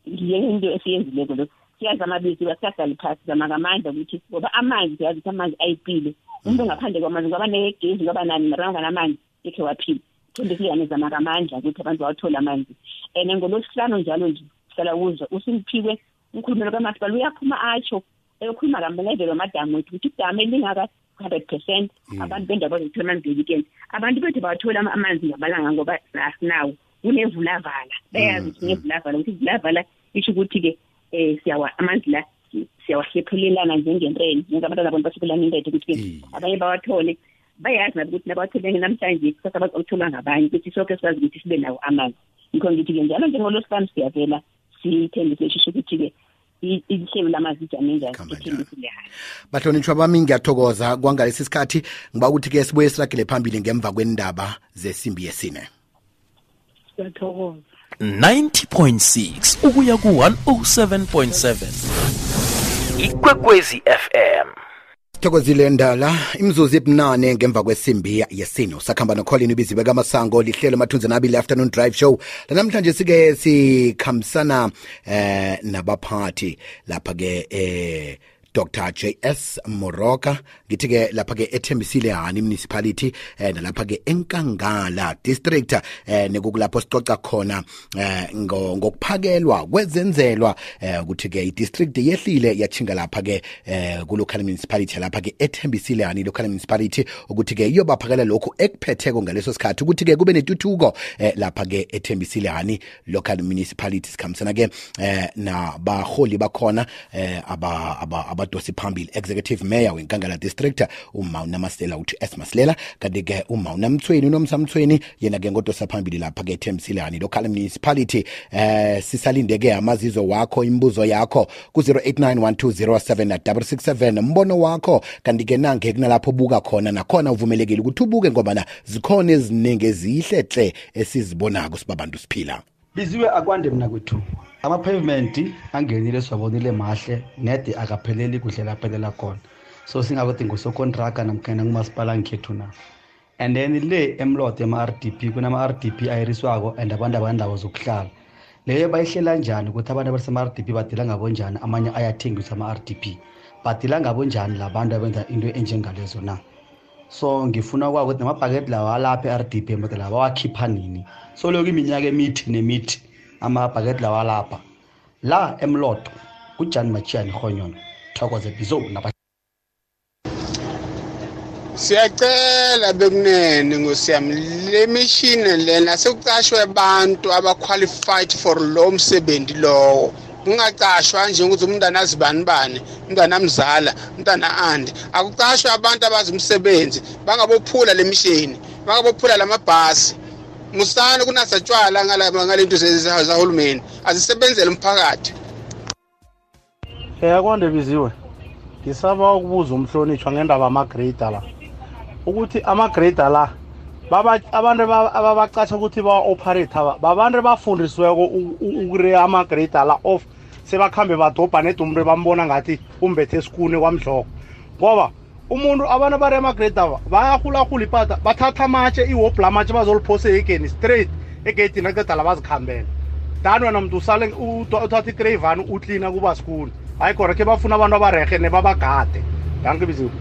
Ngiye into esiyenzileko lo siyazama bizi basahlali phasi zama ngamandla ukuthi ngoba amanzi siyazi ukuthi amanzi ayipile umuntu ngaphandle kwamanzi ngoba negezi ngoba nani mara unganamanzi ekhe waphila. Thembe siyane zama ngamandla ukuthi abantu bawathole amanzi. And ngolwesihlanu njalo nje sihlala kuzwa usimphiwe umkhulumelo kamasipala uyaphuma atsho eyokhuluma kamnedelo madamu wethu ukuthi idame lingaka hundred percent abantu bendawo bazothola amanzi nge-weekend abantu bethu bawathola ama- amanzi ngamalanga ngoba asinawo kunevulavala. Bayazi ukuthi ngevulavala ukuthi ivulavala isho ukuthi-ke um siyawa amanzi la si- siyawahlephulelana njengentreni njengabantwana bona basebelana intethe ukuthi-ke abanye bawathole. Bayazi nabo ukuthi nabawathole namhlanje kusasa bazawutholwa ngabanye ukuthi soke sikwazi ukuthi sibe nawo amanzi. Yikho ngithi-ke njalo njengolosihlanu siyavela sithembise shisho ukuthi-ke i- ihlelo lamanzi ijame njani ithembisile hayi bahlonitshwa bami ngiyathokoza. Kwangalesi sikhathi ngiba ukuthi-ke sibuye siragele phambili ngemva kwendaba zesimbi yesine. Siyathokoza. 90.6 ukuya ku-107.7 ikwekwezi fm thokozile ndala imzuzu ebunane ngemva kwesimbi yesino sakuhamba nocolin ibiziwe kamasango lihlelo mathunzi nabili afternoon drive show. Lanamhlanje sike sikhambisana eh nabaphathi lapha-ke eh dr. Js moroka ngithi-ke lapha-ke ethembisile hani municipality eh, nalapha-ke enkangala district eh, nekukulapho sicoca khona eh, ngo- ngokuphakelwa kwezenzelwa eh, ukuthi-ke i-district yehlile yachinga lapha-ke eh, ku-local municipality lapha-ke ethembisile hani local municipality ukuthi-ke iyobaphakela lokhu ekuphetheko ngaleso sikhathi ukuthi-ke kube netuthuko eh, lapha-ke ethembisile hani local municipality sikhambisana-ke eh, nabaholi bakhona eh, aba, aba, aba abadosi phambili. Executive mayor wenkangala district umawuna masela uthi s maslela kanti-ke umawuna mthweni unomsamthweni yena-ke ngodosa phambili lapha-ke etemsilani local municipality eh sisalinde-ke amazizo wakho imibuzo yakho ku-089 mbono wakho kanti-ke nange kunalapho buka khona nakhona uvumelekile ukuthi ubuke ngobana zikhona eziningi ezihle hle esizibonako sibabantu siphila biziwe akwande mna kwethu ama-pavement angenile siwabonile mahle nede akapheleli kuhle laphelela khona. So singakuthi ngusokontraka namkhana ngumasipala ngikhethu na. And then le emlot ema-r d p kunama-r d p ayiriswako and abantu abandawo zokuhlala. Leyo bayihlela njani ukuthi abantu abasema-r d p badila ngabo njani? Amanye ayathengiswa ama-r d p. Badila ngabo njani labantu abenza into enjengalezo na? So ngifuna kwazi ukuthi namabhaketi lawa alapha e-r d p emode lawa bawakhipha nini? So lokhu iminyaka emithi nemithi. Amabhaketi lawa alapha la emloto kujani machiyani honyono thokoze bizo naba siyacela bekunene ngosiyami le mishini lena sekucashwe abantu aba-qualified for lo msebenzi lowo. Kungacashwa nje ukuthi umntwana azibani bani umntwana amzala umntwana ande akucashwe abantu abazi umsebenzi bangabophula le mishini bangabophula lamabhasi musane kunasatshwala ngale nto zahulumeni. Azisebenzele umphakathi. Um akwande biziwe ngisaba ukubuza umhlonitshwa ngendaba ama-grader la. Ukuthi ama-grader la abantu ababacatsha ukuthi bawa-operate babantu abafundisiweko ukureya ama-grader la off sebakhambe badobha neda umuntu bambona ngathi umbethe esikune kwamhloko ngoba umuntu abantu abare ama-grader bayahulahula ipata bathatha amatshe iwobhula amatshe bazoliphose egeni straight egedini aqeda la bazikhambela. Dan wena mntu usale uthatha ikreyvani utlina kuba sikune hayi khona khe bafuna abantu abarehe nebabagade danke biziwe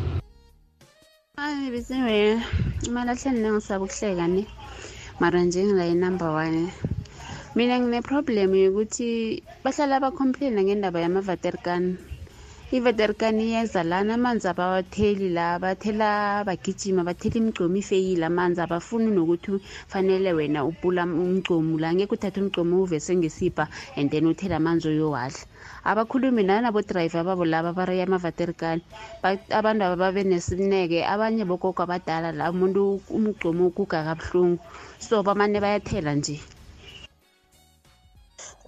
hayi biziwe imalahleni nengisaba ukuhleka ne? Mara nje ngilaye number one. Mina ngine-problem yokuthi bahlala bacomplaina ngendaba yamavaterkan ivaterkan iyeza lana amanzi abawatheli la bathela bagijima bathela imigcomo ifeyile amanzi abafuni nokuthi fanele wena upula umgcomo la ngeke uthathe umgcomo uvese ngesipha and then uthele amanzi uyowadla. Abakhulumi nanabodrayiva babo laba bareya amavaterikani abantu aba babe nesineke abanye bogogo abadala la umuntu umgcomo uguga kabuhlungu. So bamane bayathela nje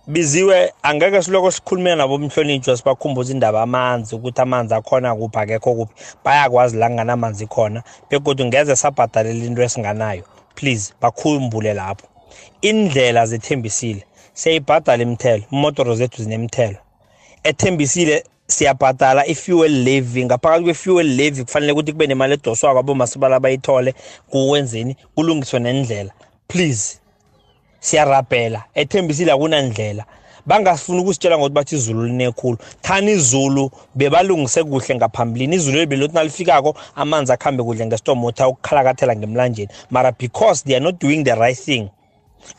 biziwe angeke siloko sikhulume nabo mhlonitshwa sibakhumbuza indaba amanzi ukuthi amanzi akhona kuphi akekho kuphi. Bayakwazi la kunganamanzi khona begodwa ngeze sabhadalela into esinganayo. Please bakhumbule lapho. Indlela zethembisile. Siyayibhadala imithelo imotoro zethu zinemithelo ethembisile siyabhadala i-fuel levy. Ngaphakathi kwe-fuel levy kufanele ukuthi kube nemali edoswako abomasipala bayithole kuwenzeni kulungiswe nendlela please. Siyarabhela ethembisile akunandlela bangasifuni ukusitshela ngokuthi bathi izulu line khulu. Thani izulu bebalungise kuhle ngaphambilini. Izulu eli belothi nalifikako amanzi akuhambe kuhle ngestomota ukukhalakathela ngemlanjeni. Mara because they are not doing the right thing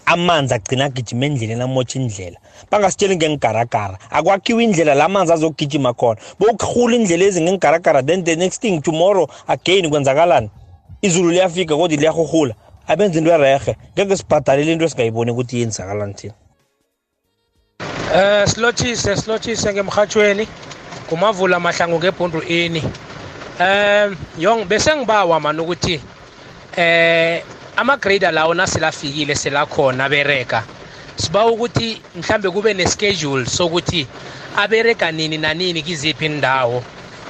amanzi agcina agijima endleleni amotsha indlela. Bangasitsheli ngengigaragara akwakhiwa indlela la amanzi azokugijima khona. Bokuhula indlela ezi ngengigaragara then the next thing tomorrow again kwenzakalani? Izulu liyafika kodwa liyahuhula abenza into erehe ngeke sibhadalele into esingayiboni ukuthi yenzakalani thina Eh silothise silothise ngemhathweni kumavula mahlangu ngebhundu ini. Um yong bese ngibawa mani ukuthi eh ama grader lawo naselafikile selakhona bereka. Sibawa ukuthi mhlambe kube neschedule sokuthi abereka nini nanini kiziphi indawo.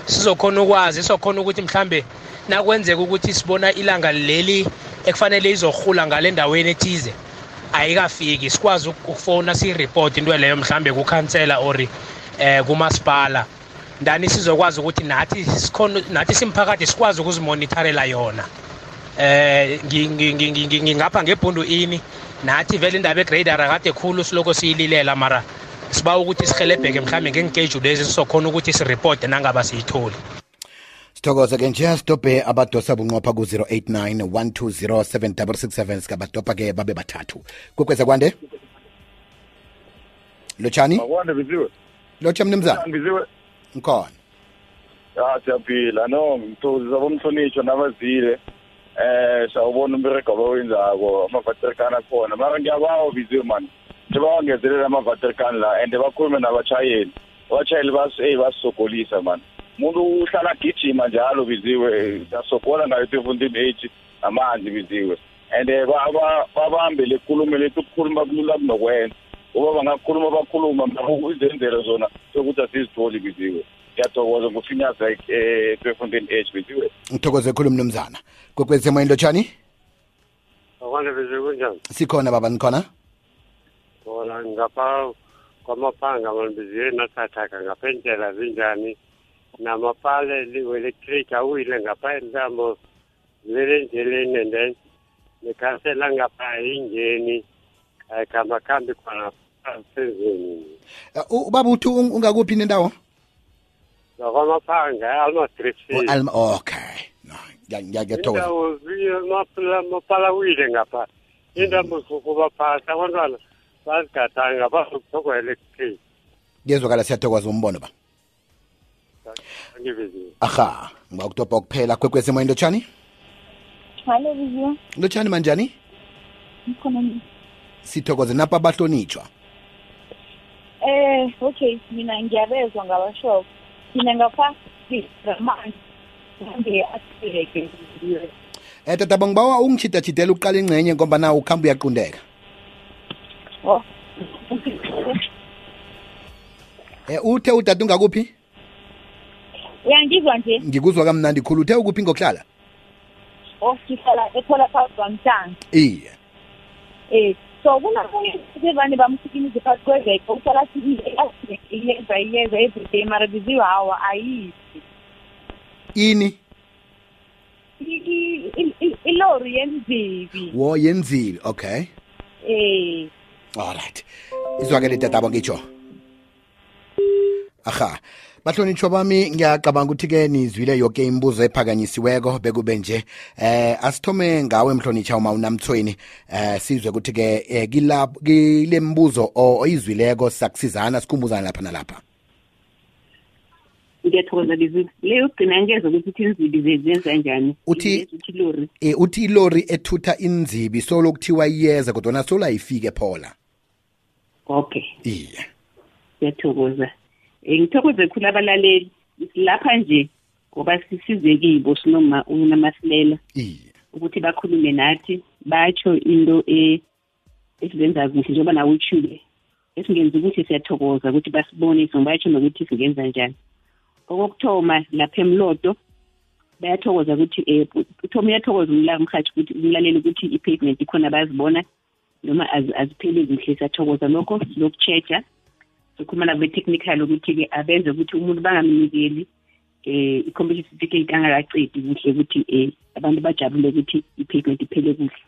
Sizokhona ukwazi sizokhona ukuthi mhlambe nakwenzeka ukuthi sibona ilanga leli ekufanele izohula ngale ndaweni ethize ayikafiki. Sikwazi ukufona siyiripoti into leyo mhlambe kukhansela or eh kumasipala. Ndani sizokwazi ukuthi nathi sikhona nathi simphakathi sikwazi ukuzimonitorela yona. Eh ngingapha ngebhundu ini. Nathi vele indaba egrader akade khulu siloko siyililela mara siba ukuthi sihelebheke mhlambe ngengejulo lezi sizokhona ukuthi siripote nangaba siyitholi. Sithokoze ke nje sidobhe abadosa bunqopha ku-089 120 sikabadobha ke babe bathathu. Kwekweza kwande? Lotshani? Lotsha mnumzana ngikhona ya siyaphila. No ngithokozisa bomhlonitsho nabazile. Eh sawubona umberego abawenzako amavaterikani akhona. Mara ngiyabawa biziwe mani njengoba amavatrikani amavaterikani la and bakhulume nabatshayeli abatshayeli bas eyi basisogolisa mani umuntu uhlala agijima njalo biziwe siyasogola ngayo seventeen age namanzi biziwe. And eh, ba- ba- babambe le nkulumo lethu ukukhuluma kulula kunokwenza. Uba bangakhuluma bakhuluma mara izenzelo zona sokuthi asizitholi biziwe. Ngiyathokoza ngufinyaza um twefontein age biziwe. Ngithokoze khulu mnumzana kwekwezi emoyeni lotshani? Akwande beze kunjani? Sikhona baba nikhona? Bona ngapha kwamaphanga malibizile nathathaka ngapha indlela zinjani? Namapale liwe-electric awile ngapha intambo zilele endleleni and then nikhansela ngapha ingeni ayikhambakambi khona sezweni Uh, u- ubaba uthi ung- ungakuphi nendawo ngakwamaphanga almadrifsi Oh, Alma- okay. No, ngiya- ngiya- ngiyathokoza indawo zi- mapala wile ngapha intambo zokuba phasi abantwana bazigadanga bazokuthoka electric kuyezwakala siyathokoza umbono ba. angibiziwe aha ngiba ukutobha kuphela kwekwezi emoyeni lotshani Hallo, Vivian. lotshani manjani Ngikhona ni- sithokoze napha abahlonitshwa Eh, okay, mina ngiyabezwa ngabashofu. Mina ngapha ngizamanzi. Ngihambe asibeke. um tata bangibawa ungitshidachidela uqala ingcenye ngoba nawe ukuhamba uyaqundeka Oh. um uthe udade ungakuphi Uyangizwa nje? ngikuzwa kamnandi khulu uthe ukuphi ngokuhlala Oh, ngihlala ethola phakathi kwamtanga. iye Eh, so kunamunye sevane bamsikinize phakathi kweveke uhlala athi iyenza iyenza everyday mara biziwe hawa ayisi. ini Ilori yenzibi. wo yenzile okay Eh. alright izwakele tatabo ngitsho aha bahlonitshwa bami ngiyacabanga ukuthi-ke nizwile yoke imibuzo ephakanyisiweko bekube nje eh asithome ngawe mhlonitsha uma unamthweni. Eh sizwe ukuthi-ke eh, kile mbuzo oyizwileko sakusizana sikhumbuzana lapha nalapha. Ngiyathokoza bizibu leyo ugcina angeza ukuthi ithi inzibi zenza njani? Uthi- uthi lori eh uthi ilori ethutha inzibi solo kuthiwa iyeza kodwa solo ayifike phola. Okay. Iye. Ngiyathokoza. Ngithokoze khulu abalaleli. Lapha nje ngoba sisize kibo sinoma unamasilela ukuthi bakhulume nathi batsho into e- esizenza kuhle njengoba nawe utshile. Esingenzi ukuthi siyathokoza ukuthi basibonise batsho nokuthi singenza njani. Okokuthoma lapha emlodo bayathokoza ukuthi um uthoma uyathokoza umla- umhathi ukuthi umlaleli ukuthi i-pavement ikhona bayazibona noma az- azipheli kuhle siyathokoza lokho loku-check-a sikhuluma nabo be-technical ukuthi-ke abenze ukuthi umuntu bangamnikeli um i-completion certificate angakacedi kuhle ukuthi um abantu bajabule ukuthi i-pavement iphele kuhle.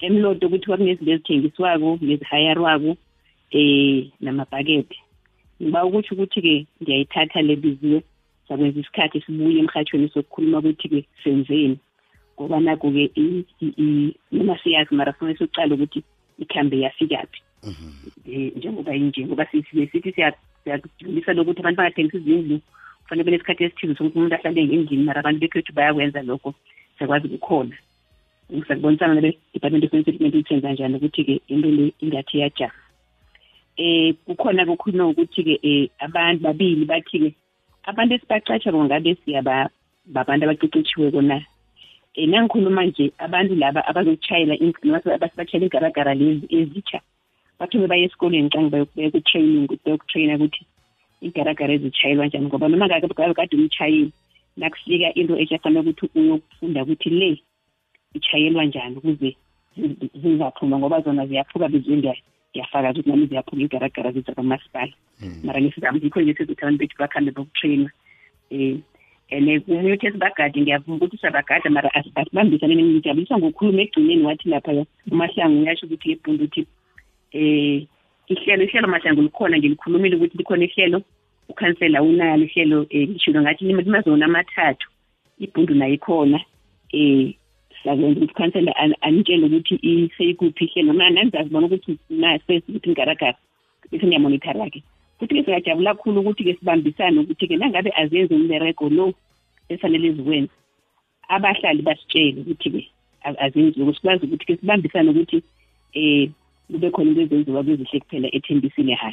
Emlodo ukuthi kwakunezinto ezithengiswako nezihayarwako um namabhakede. Ngiba ukutsho ukuthi-ke ngiyayithatha le biziwe sakwenza isikhathi sibuye emhatshweni sokukhuluma ukuthi-ke senzeni. Ngoba naku-ke i- i- i- noma siyazi mara funa sokucala ukuthi ikhambe yafikaphi um njengoba inje ngoba si- si- sithi siya- siyakujulisa lokuthi abantu bangathengisi izindlu kufanele bele isikhathi esithize sokuthi umuntu ahlale ngendlini mara abantu bekhethu bayakwenza lokho siyakwazi kukhona sakubonisana nabe-department of settlement ithenza njani ukuthi-ke into le ingathi iyajama eh kukhona kukhulunywa ukuthi-ke eh abantu babili bathi-ke abantu esibacatsha ngabe siyaba babantu abaqeqetshiweko na? Um nangikhuluma nje abantu laba abazokutshayela basibashayela igaragara lezi ezitsha bathume baye esikolweni qangi bayoku-training bayokutraina ukuthi igaragara ezitshayelwa njani ngoba noma ngabe kade umtshayeli nakufika into etsha fanele ukuthi uyokufunda ukuthi le itshayelwa njani ukuze zi- zingaphuma ngoba zona ziyaphuka bezwe ngiyafakaza ukuthi nami ziyaphuka igaragara zizakamasipala mara ngesizamo yikho nje sizothi abantu bethu bakhambe bokutraina um and kumuthe sibagade ngiyavuma ukuthi siyabagada mara asi- asibambisane ngijabulisa ngokukhuluma ekugcineni wathi lapha umahlangu uyasho ukuthi ebhundu ukuthi um ihlelo ihlelo mahlangu likhona nje likhulumile ukuthi likhona ihlelo ukhansela unalo ihlelo um lishilo ngathi limazona amathathu ibhundu nayo ikhona. Um sakwenza ukuthi ukhansela an- anitshele ukuthi iseyikuphi ihlelo. Mna nanizazibona ukuthi nasesi ukuthi ngigaragara bese ngiyamonithara-ke futhi-ke singajabula kakhulu ukuthi-ke sibambisane ukuthi-ke nangabe azenzi umberego lo efanele ziwenze abahlali basitshele ukuthi-ke a- azenziwe. Sikwazi ukuthi-ke sibambisane ukuthi um kube khona into ezenziwa kwezihle kuphela ethembisile ha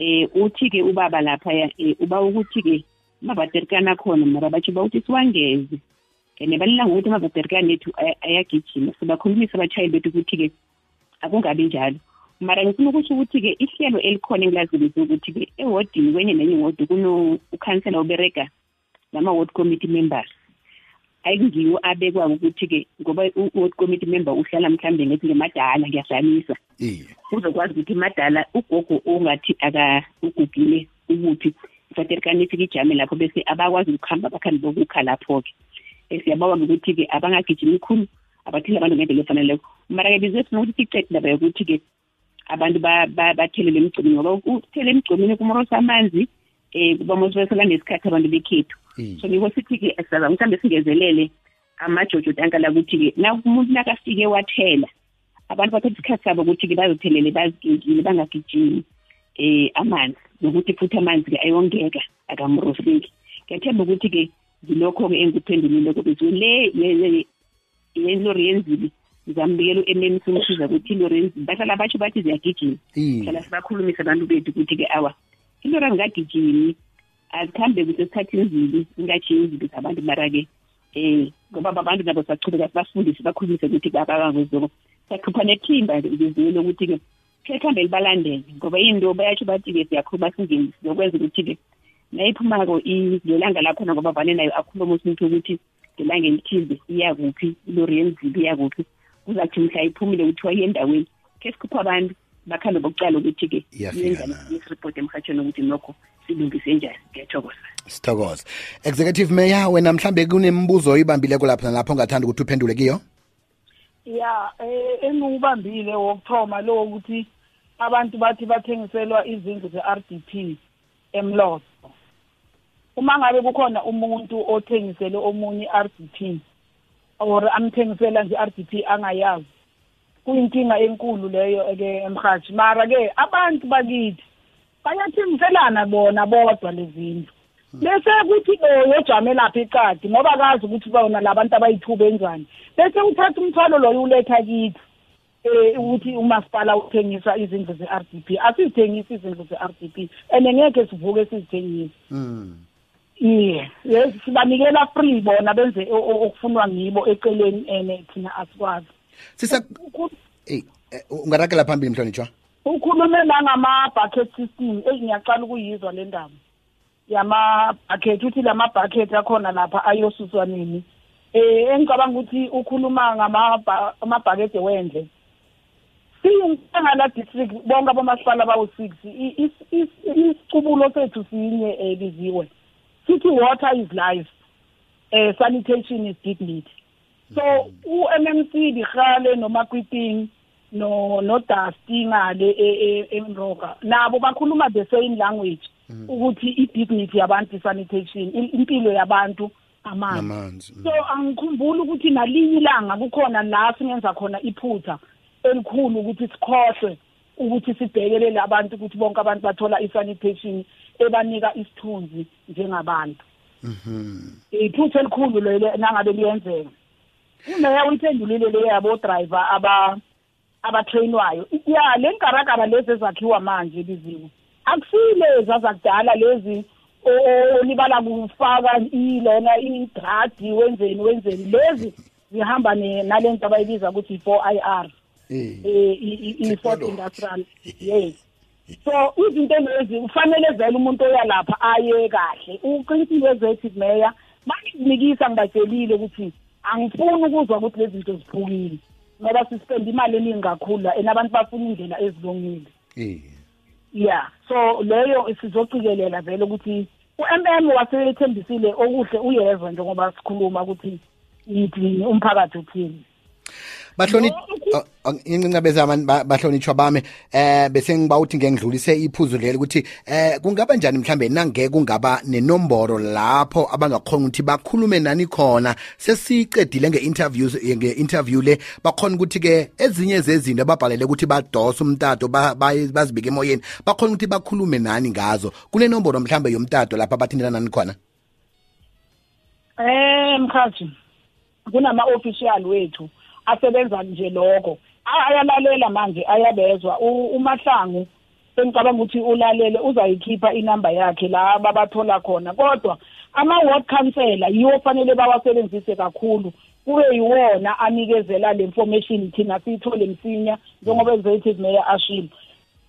um uthi-ke ubaba laphaya um uba ukuthi-ke amavaterikani akhona mara batsho bawuthi siwangeze. And balila ngokuthi amavaterikani ethu aya- ayagijima sibakhulumisa abatshayeli bethu ukuthi-ke akungabi njalo. Mara ngifuna ukusho ukuthi-ke ihlelo elikhona engilazibise ukuthi-ke ewodini kwenye nenye iwodi kuno-ukhansela uberega nama-ward committee members. Ayikungiwo abekwako ukuthi-ke ngoba u-ward committee member uhlala mhlawumbe ngethi ngemadala ngiyadlalisa iye. Uzokwazi ukuthi madala ugogo ongathi aka ugugile ukuthi ifaterikani ifike ijame lapho bese abakwazi ukuhamba bakhambi bokukha lapho-ke. Eh, siyabawa ngokuthi-ke abangagijimi khulu abathile abantu ngendlela efaneleko. Mara-ke bize sifuna ukuthi siqede indaba yokuthi-ke abantu ba- ba- bathelele emgcomeni ngoba ukuthela emgcomeni kumorosa amanzi um bamosibesela nesikhathi abantu bekhethu. So ngiko sithi-ke sizazama mhlawumbe singezelele amajojo tankala ukuthi-ke na umuntu nakafike wathela abantu bathatha isikhathi sabo ukuthi-ke bazithelele bazigingile bangagijimi um amanzi. Nokuthi futhi amanzi-ke ayongeka akamrosingi. Ngiyathemba ukuthi-ke ngilokho-ke engikuphendulile kobeziwe le ye- ye- yelori yenzili ngizambikela u-mm simsiza ukuthi ilori yenzili bahlala batsho bathi ziyagijima. Hlala sibakhulumise abantu bethu ukuthi-ke awa ilori angingagijimi azikhambe kuhle esikhathini zili ingajiyi izinto zabantu mara-ke um ngoba abantu nabo sachubeka sibafundise bakhulumise ukuthi babakangozoko siyakhupha nethimba ngeziwe lokuthi-ke khethambe libalandele ngoba into bayatsho bathi-ke siyakhuluma singeni sizokwenza ukuthi-ke nayiphumako ngelanga lakhona ngoba vane nayo akhuluma umuntu ukuthi ngelanga elithize iya kuphi ilori yenzili iya kuphi kuza kuthi mhla iphumile kuthiwa iye endaweni khe sikhupha abantu bakhambe bokucala ukuthi-ke yenzani isiripoti emhatshweni ukuthi nokho silungise njani? Ngiyathokoza. Sithokoza executive mayor wena mhlambe kunembuzo oyibambileko lapho nalapho ongathanda ukuthi uphendule kiyo? Ya eh engiwubambile wokuthoma lo ukuthi abantu bathi bathengiselwa izindlu ze-RDP emloso uma ngabe kukhona umuntu othengisele omunye i-RDP or amthengisela nje i-RDP angayazi kuyinkinga enkulu leyo ke emhathi mara ke abantu bakithi bayathengiselana bona bodwa lezindlu bese kuthi lo yojame lapha eqadi ngoba akazi ukuthi bona labantu abayithuba enjani. Bese uthatha umthwalo loyo uletha kithi eh ukuthi umasipala uthengisa izindlu ze-RDP asizithengisi izindlu ze-RDP and ngeke sivuke sizithengise. Iye yes sibanikela free bona benze okufunwa ngibo eceleni ene thina asikwazi. Sisa eh, ungarakela phambili mhlonitshwa ukhulume nangama-bucket system eyi ngiyaqala ukuyizwa le ndaba. Yama-bucket uthi lama-bucket akhona lapha ayosuswa nini? Eh engicabanga ukuthi ukhuluma ngama-bucket wendle. Siyinhlangala district bonke abomasipala bawu-six isicubulo sethu sinye um biziwe sithi water is life. Uh, sanitation is dignity. So u-mmc dihale nomakwiting no no Dusty ngale e- e- emroka. Nabo bakhuluma the same language ukuthi i-dignity yabantu sanitation impilo yabantu amanzi. Amanzi so angikhumbuli ukuthi nalinye ilanga kukhona la singenza khona iphutha elikhulu ukuthi sikhohlwe ukuthi sibhekelele abantu ukuthi bonke abantu bathola i-sanitation ebanika isithunzi njengabantu. Iphutha elikhulu lelo nangabe liyenzeka. Umeya uyiphendulile le yabo driver aba abatrainwayo. Ya le nkaragara lezi ezakhiwa manje biziwe akusile zazakudala lezi o- olibala kufaka ilona idradi wenzeni wenzeni. Lezi zihamba ne- nale nto abayibiza ukuthi i-four i r eh, i- i- i-fourth industrial yes. So izinto lezi kufanele vele umuntu oyalapha aye kahle. Uqinisile executive mayor mangizinikisa ngibatshelile ukuthi angifuni ukuzwa ukuthi lezi zinto ziphukile. Ngoba sispenda imali eningi kakhulu and abantu bafuna indlela ezilungile. Ya so leyo sizocikelela vele ukuthi u-mm wasethembisile okuhle uyezwa njengoba sikhuluma ukuthi yithini umphakathi uthini. Bahloni incincabe bahlonitshwa bami. Eh bese ngiba uthi ngengidlulise iphuzu leli ukuthi eh kungaba njani mhlambe nangeke kungaba nenomboro lapho abangakhona ukuthi bakhulume nani khona? Sesiqedile nge-interviews nge-interview le. Bakhona ukuthi ke ezinye zezinto ababhalele ukuthi badose umtato bazibike emoyeni. Bakhona ukuthi bakhulume nani ngazo. Kunenomboro mhlambe yomtato lapho abathintela nani khona? Eh mkhathi kunama-official wethu. Asebenza nje lokho. A- ayalalela manje ayabezwa. U- umahlangu engicabanga ukuthi ulalele uzayikhipha inamba yakhe la babathola khona. Kodwa ama-ward councillor yiwo fanele bawasebenzise kakhulu. Kube yiwona anikezela le information thina siyithole msinya njengoba executive mayor ashilo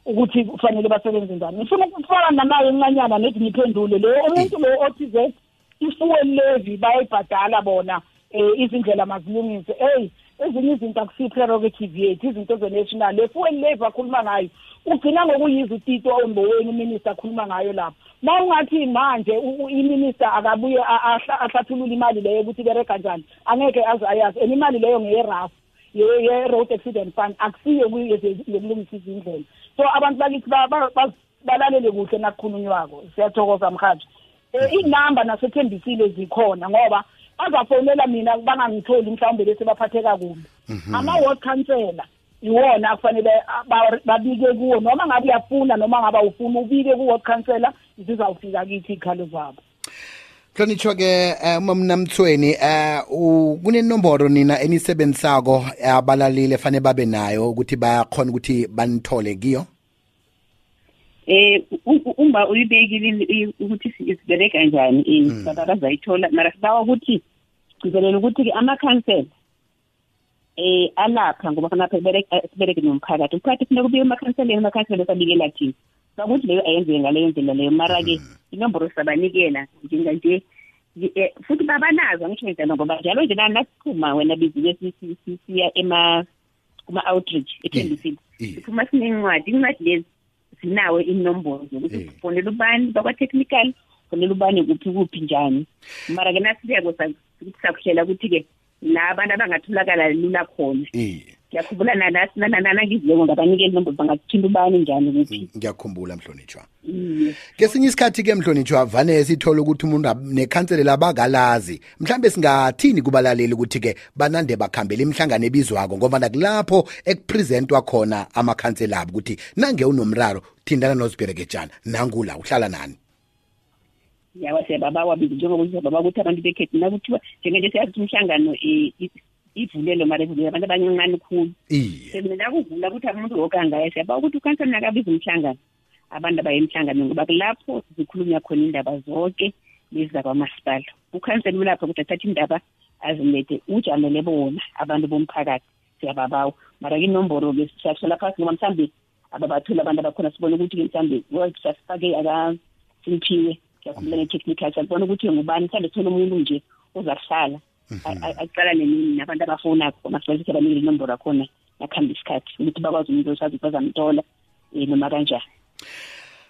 ukuthi kufanele basebenze njani. Ngifuna ukufaka nanayo encanyana nethi ngiphendule lo. Umuntu lo othize i-fuel levy bayayibhadala bona um izindlela mazilungise. Eyi ezinye izinto akusiyi-prerogative yethu izinto ze-national. Le fuel levy akhuluma ngayo. Ugcina ngokuyiza utito omboweni uminister akhuluma ngayo lapho. Ma ungathi manje iminister akabuye ahlathulule imali leyo ukuthi ibereka njani angeke aze ayazi. And imali leyo ngeyerafu ye-road accident fund akusiyo yokulungisa izindlela. So abantu bakithi balalele kuhle nakukhulunywako siyathokoza mhathi um iy'namba nasethembisile zikhona ngoba bazafonela mina bangangitholi mhlawumbe bese baphatheka kumbi. Ama-ward councillor iwona akufanele babike kuwo. Noma ngabe uyafuna noma ngabe awufuna ubike ku-ward councillor zizawufika kithi iy'khalo zabo. Hlonitshwa-ke um umamnamthweni um kunenomboro nina enisebenzisako abalalile fanele babe nayo ukuthi bayakhona ukuthi banithole kiyo? Eh uma uyibekile ukuthi sibereka njani in baba bazayithola mara sibawa ukuthi sibelela ukuthi-ke amakhansela eh alapha ngoba khonapha sibereke nomphakathi. Umphakathi funeka ubike emakhanseleni amakhansela esabikela thina. Bakuthi leyo ayenzeke ngaleyo ndlela leyo mara-ke inomboro sizabanikela njenganje futhi babanazo angisho njalo ngoba njalo nje nasiphuma wena bizile siya kuma-outreach ethembisile siphuma sinencwadi incwadi lezi zinawe inomboro zokuthi fonela ubani bakwa-technical fonela ubani kuphi kuphi njani. Mara-ke nasibeko sakuhlela ukuthi-ke la abantu abangatholakala lula khona. Ngiyakhumbula nanangizileko ngabanikeli inombolo bangathinta ubani njani kuphi ngiyakhumbula mhlonitshwa kesinye isikhathi-ke mhlonitshwa vane sithole ukuthi umuntu nekhanselela abakalazi mhlambe singathini kubalaleli ukuthi-ke banande bakhambela imihlangano ebizwako ngoba nakulapho ekuprezentwa khona amakhansela abo ukuthi nange unomraro thindana nozibherekejana nangula uhlala nani yawa siyababawa bizi njengoba siyababa ukuthi abantu bekhethu nakuthiwa njenganje siyazi ukuthi umhlangano ivulelo mara ivulelo abantu abancancane khulu. Semina kuvula ukuthi umuntu woke angaya siyaba ukuthi ukhansela nakabiza umhlangano. Abantu abaye emhlanganweni ngoba kulapho zikhulunywa khona indaba zonke lezi zakwamasipala ukhansela ulapho ukuthi athathe indaba azilethe ujamele bona abantu bomphakathi. Siyababawa. Mara inomboro-ke siyahlola phasi ngoba mhlawumbe ababatholi abantu abakhona sibone ukuthi-ke mhlawumbe sasifake akasimpiwe ngiyakhumbula ne-technical siyabona ukuthi ngubani? Mhlawumbe sithole umuntu nje uzakuhlala aqalane nini nabantu abafonakho masibalithi abanikele inomboro akhona nakuhamba isikhathi ukuthi bakwazi umuntu osazi ukuthi bazamtola um noma kanjani.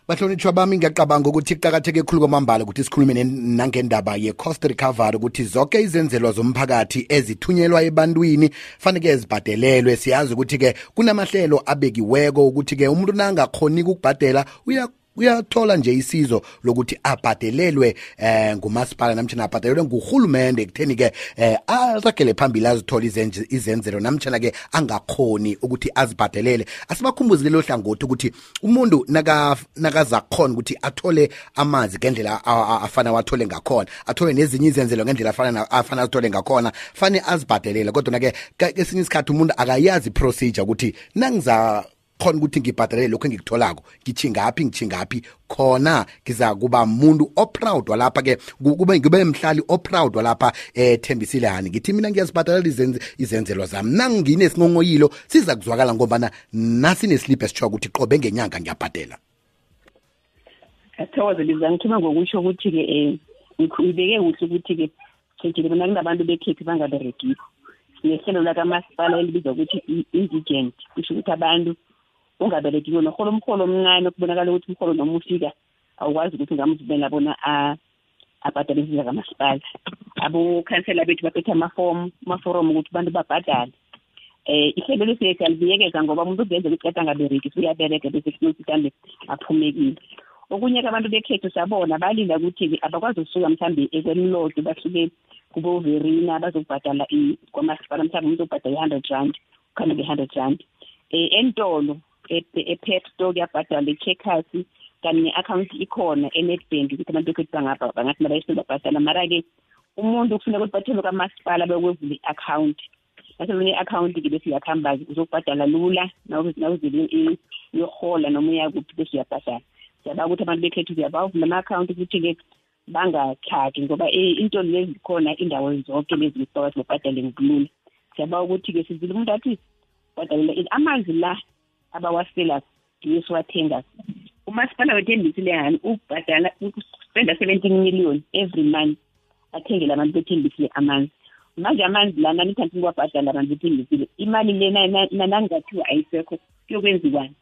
Bahlonitshwa bami ngiyacabanga ukuthi kuqakatheke khulu kwamambala ukuthi sikhulume nangendaba ye-cost recovery ukuthi zonke izenzelwa zomphakathi ezithunyelwa ebantwini faneke zibhadelelwe. Siyazi ukuthi-ke kunamahlelo abekiweko ukuthi-ke umuntu nangakhoni ukubhadela uya uyathola nje isizo lokuthi abhadelelwe eh ngumasipala namtshana abhadelelwe ngurhulumende ekutheni-ke eh aragele phambili azithole izenzelo namtshana-ke angakhoni ukuthi azibhadelele. Asibakhumbuzi lelo hlangothi ukuthi umuntu nakazakhona ukuthi athole amanzi ngendlela afana wathole ngakhona athole nezinye izenzelo ngendlela afana afana azithole ngakhona fane azibhadelele. Kodwa-ke kesinye isikhathi umuntu akayazi procedure ukuthi nangiza khona ukuthi ngibhadalele lokho engikutholako. Ngithingaphi ngithingaphi khona ngiza kuba muntu oproud walapha-ke kube ngibe mhlali oproud walapha ethembisile hani. Ngithi mina ngiyazibhadalela izenzelwa zami. Nanginesingongoyilo siza kuzwakala ngobana nasinesilipho esitsho ukuthi qobe ngenyanga ngiyabhadela. Athokoze biza ngithuma ngokusho ukuthi-ke um ngibeke kuhle ukuthi-ke tshejile bona kunabantu bekhethu bangaberegiko. Sinehlelo lakamasipala elibizwa ukuthi i-indigent. Kusho ukuthi abantu ungaberekiwe norholo umholo omncane kubonakala ukuthi umholo noma ufika awukwazi ukuthi ungamvumela bona abhadale izinto zakamasipala abokhansela bethu baphethe amafomu amaforomu ukuthi abantu babhadale. Um ihlelo lesi siyalibuyekeza ngoba umuntu uzenza ukuthi kade angabereki uyabereka bese funa ukuthi mhlawumbe aphumekile. Okunye-ke abantu bekhethu siyabona balinda ukuthi-ke abakwazi ukusuka mhlawumbe ekwemlodo basuke kubo-verina bazokubhadala kwamasipala mhlawumbe umuntu okubhadala i-hundred rand ukhambe nge-hundred rand. Um entolo e-pep store kuyabhadala i-checkers kanti ne-akhawunti ikhona e-netbank ukuthi abantu bekhethu bangathi nabayisele babhadala mara-ke umuntu kufuneka ukuthi bathole kwamasipala bekwevula i-akhawunti nasebona i-akhawunti-ke bese uyakuhamba-ke uzokubhadala lula nawuzele uyohola noma uyakuphi bese uyabhadala. Siyaba ukuthi abantu bekhethu kuyabavula ama-akhawunti ukuthi-ke bangathaki ngoba eh, into lezi khona indawo zonke lezi phakathi babhadale ngobulula siyaba ukuthi-ke sizile umuntu athi bhadalela amanzi la abawasela ngiyo siwathenga umasipala wethembisile hani ubhadala spenda seventeen million every month athengele abantu bethembisile amanzi manje amanzi lana nithanti ngiwabhadala abantu bethembisile imali le nangathiwa ayisekho kuyokwenziwani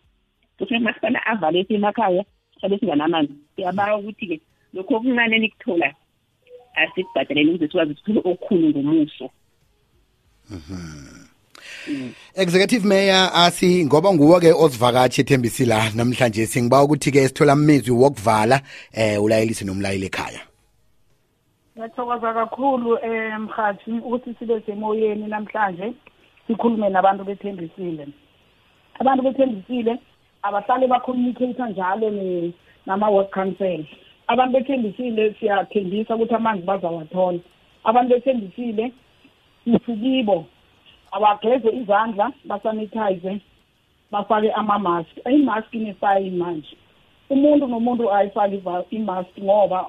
kufuneka umasipala avale esemakhaya sabe singanamanzi siyabawa ukuthi-ke lokhu okuncane nikuthola asikubhadaleni ukuze sikwazi ukuthole okukhulu ngomuso. Executive mayor asi ngoba nguwe-ke osivakatshi ethembisi la namhlanje singiba ukuthi-ke sithola mmizwi wokuvala eh ulayelise nomlayeli ekhaya. Ngiyathokoza kakhulu um mhathi ukuthi sibe semoyeni namhlanje sikhulume nabantu bethembisile. Abantu bethembisile abahlale bacommunicate njalo nama-work council. Abantu bethembisile siyathembisa ukuthi amanzi bazawathola. Abantu bethembisile sifukibo abageze izandla basanitize bafake ama-mask. Imask inesayi manje. Umuntu nomuntu ayifake imask ngoba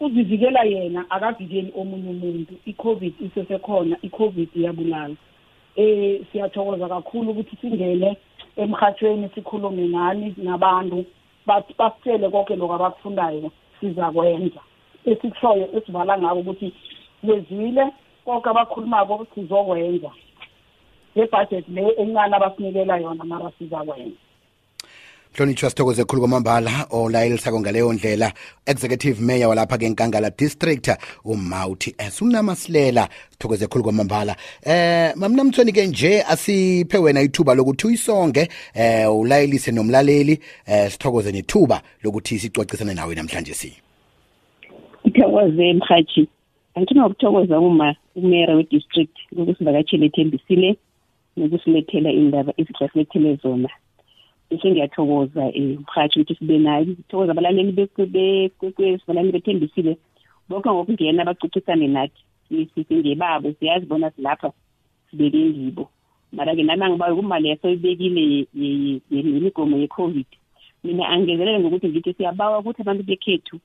uzivikela yena akavikeli omunye umuntu. I-covid isesekhona i-covid iyabulala. Eh siyathokoza kakhulu ukuthi singene emhathweni sikhulume nani nabantu basitshele konke lokho abakufundayo sizakwenza. Esikushoyo esivala ngako ukuthi lezwile konke abakhulumako sizokwenza. Ngebhajethi le encane abasinikela yona mara sizakwenza hlonitshwa sithokoze ekhulu kwamambala olayelisako ngaleyo ndlela. Executive mayor walapha-ke enkangala district umauthi s. Unamasilela sithokoze ekhulu kwamambala. Eh mamnamthweni-ke nje asiphe wena ithuba lokuthi uyisonge eh ulayelise nomlaleli eh sithokoze nethuba lokuthi sicocisane nawe namhlanje si. Ngithokoze mhathi angithoma ukuthokoza uma umera we-district lokusivakatshela ethembisile. Nokusilethela indaba ezihlasilethele zona. Bese ngiyathokoza um mhathi ukuthi sibe nayo ngithokoza abalaleli balaleli bethembisile. Bonke ngokungena bacocisane nathi. Singebabo siyazi bona silapha sibeke ngibo mara-ke nami angibayo kumali yasoyibekile yemigomo ye-covid. Mina angezelele ngokuthi ngithi siyabawa ukuthi abantu bekhethu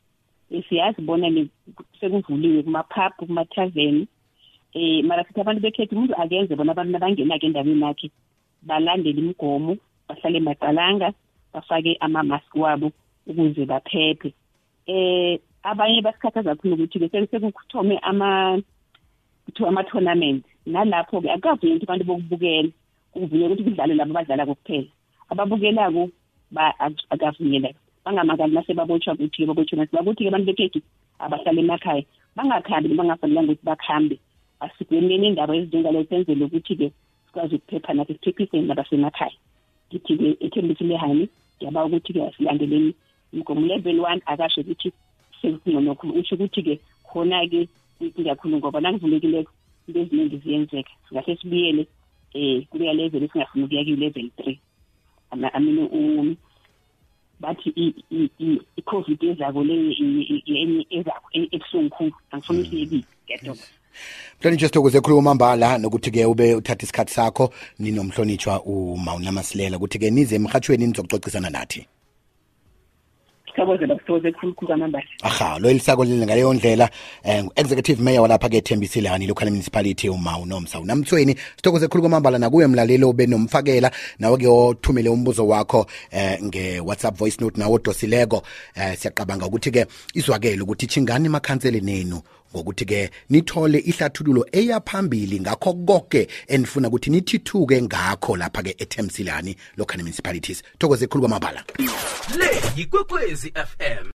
siyazi bona sekuvuliwe kumaphaphu kumathaveni um mara sithi abantu bekhethu umuntu akenze bona abantu nabangena-ke endaweni yakhe balandele imigomo bahlale maqalanga bafake ama-mask wabo ukuze baphephe. Eh abanye basikhathaza kakhulu ukuthi-ke sekuthome kuthiwa ama-tournament. Nalapho-ke akukavunyelwa ukuthi abantu bokubukela kuvunyelwa ukuthi kudlale labo abadlalako kuphela ababukelako akavunyelwa bangamakani nasebabotshwa kuthi-ke babotshwa sibakuthi-ke abantu bekhethu abahlala emakhaya bangakhambi bangafanelanga ukuthi bakhambe. Asigwemeni indaba ezinjengaleyo senzele ukuthi-ke sikwazi ukuphepha nathi siphephise nabasemakhaya. Ngithi-ke ethembisile hani ngiyaba ukuthi-ke asilandeleni. Umgomo level one akasho ukuthi sekungcono usho ukuthi-ke khona-ke ingakhulu ngoba nangivulekileko into eziningi ziyenzeka. Singahle sibuyele um kuleya level esingafuni ukuya kiyo-level three. I mean bathi i-covid ezako le enye ezako ebuhlungu khulu. Angifuni ukuthi ngiyatoka mhlonitshwa sithokoze ekhulu kwamambala nokuthi-ke ube uthatha isikhathi sakho ninomhlonitshwa umawunamasilela ukuthi-ke nize emhatshweni nizokucocisana nathi. Sithokoze bakusithokoze ekhulukhulu kwamambala aha lo elisako lile ngaleyo ndlela um executive mayor walapha-ke thembisile hani local municipality umawu nomsa. Unamthweni sithokoze ekhulu kwamambala nakuye mlaleli obe nomfakela nawe-ke othumele umbuzo wakho um nge-whatsapp voice note nawo odosileko. Um siyaqabanga ukuthi-ke izwakele ukuthi chingani emakhanseli nenu ngokuthi-ke nithole ihlathululo eyaphambili ngakho konke enifuna ukuthi nithithuke ngakho lapha-ke ethemsilani local municipalities thokoze ekhulu kwamabala. Le yikwekwezi fm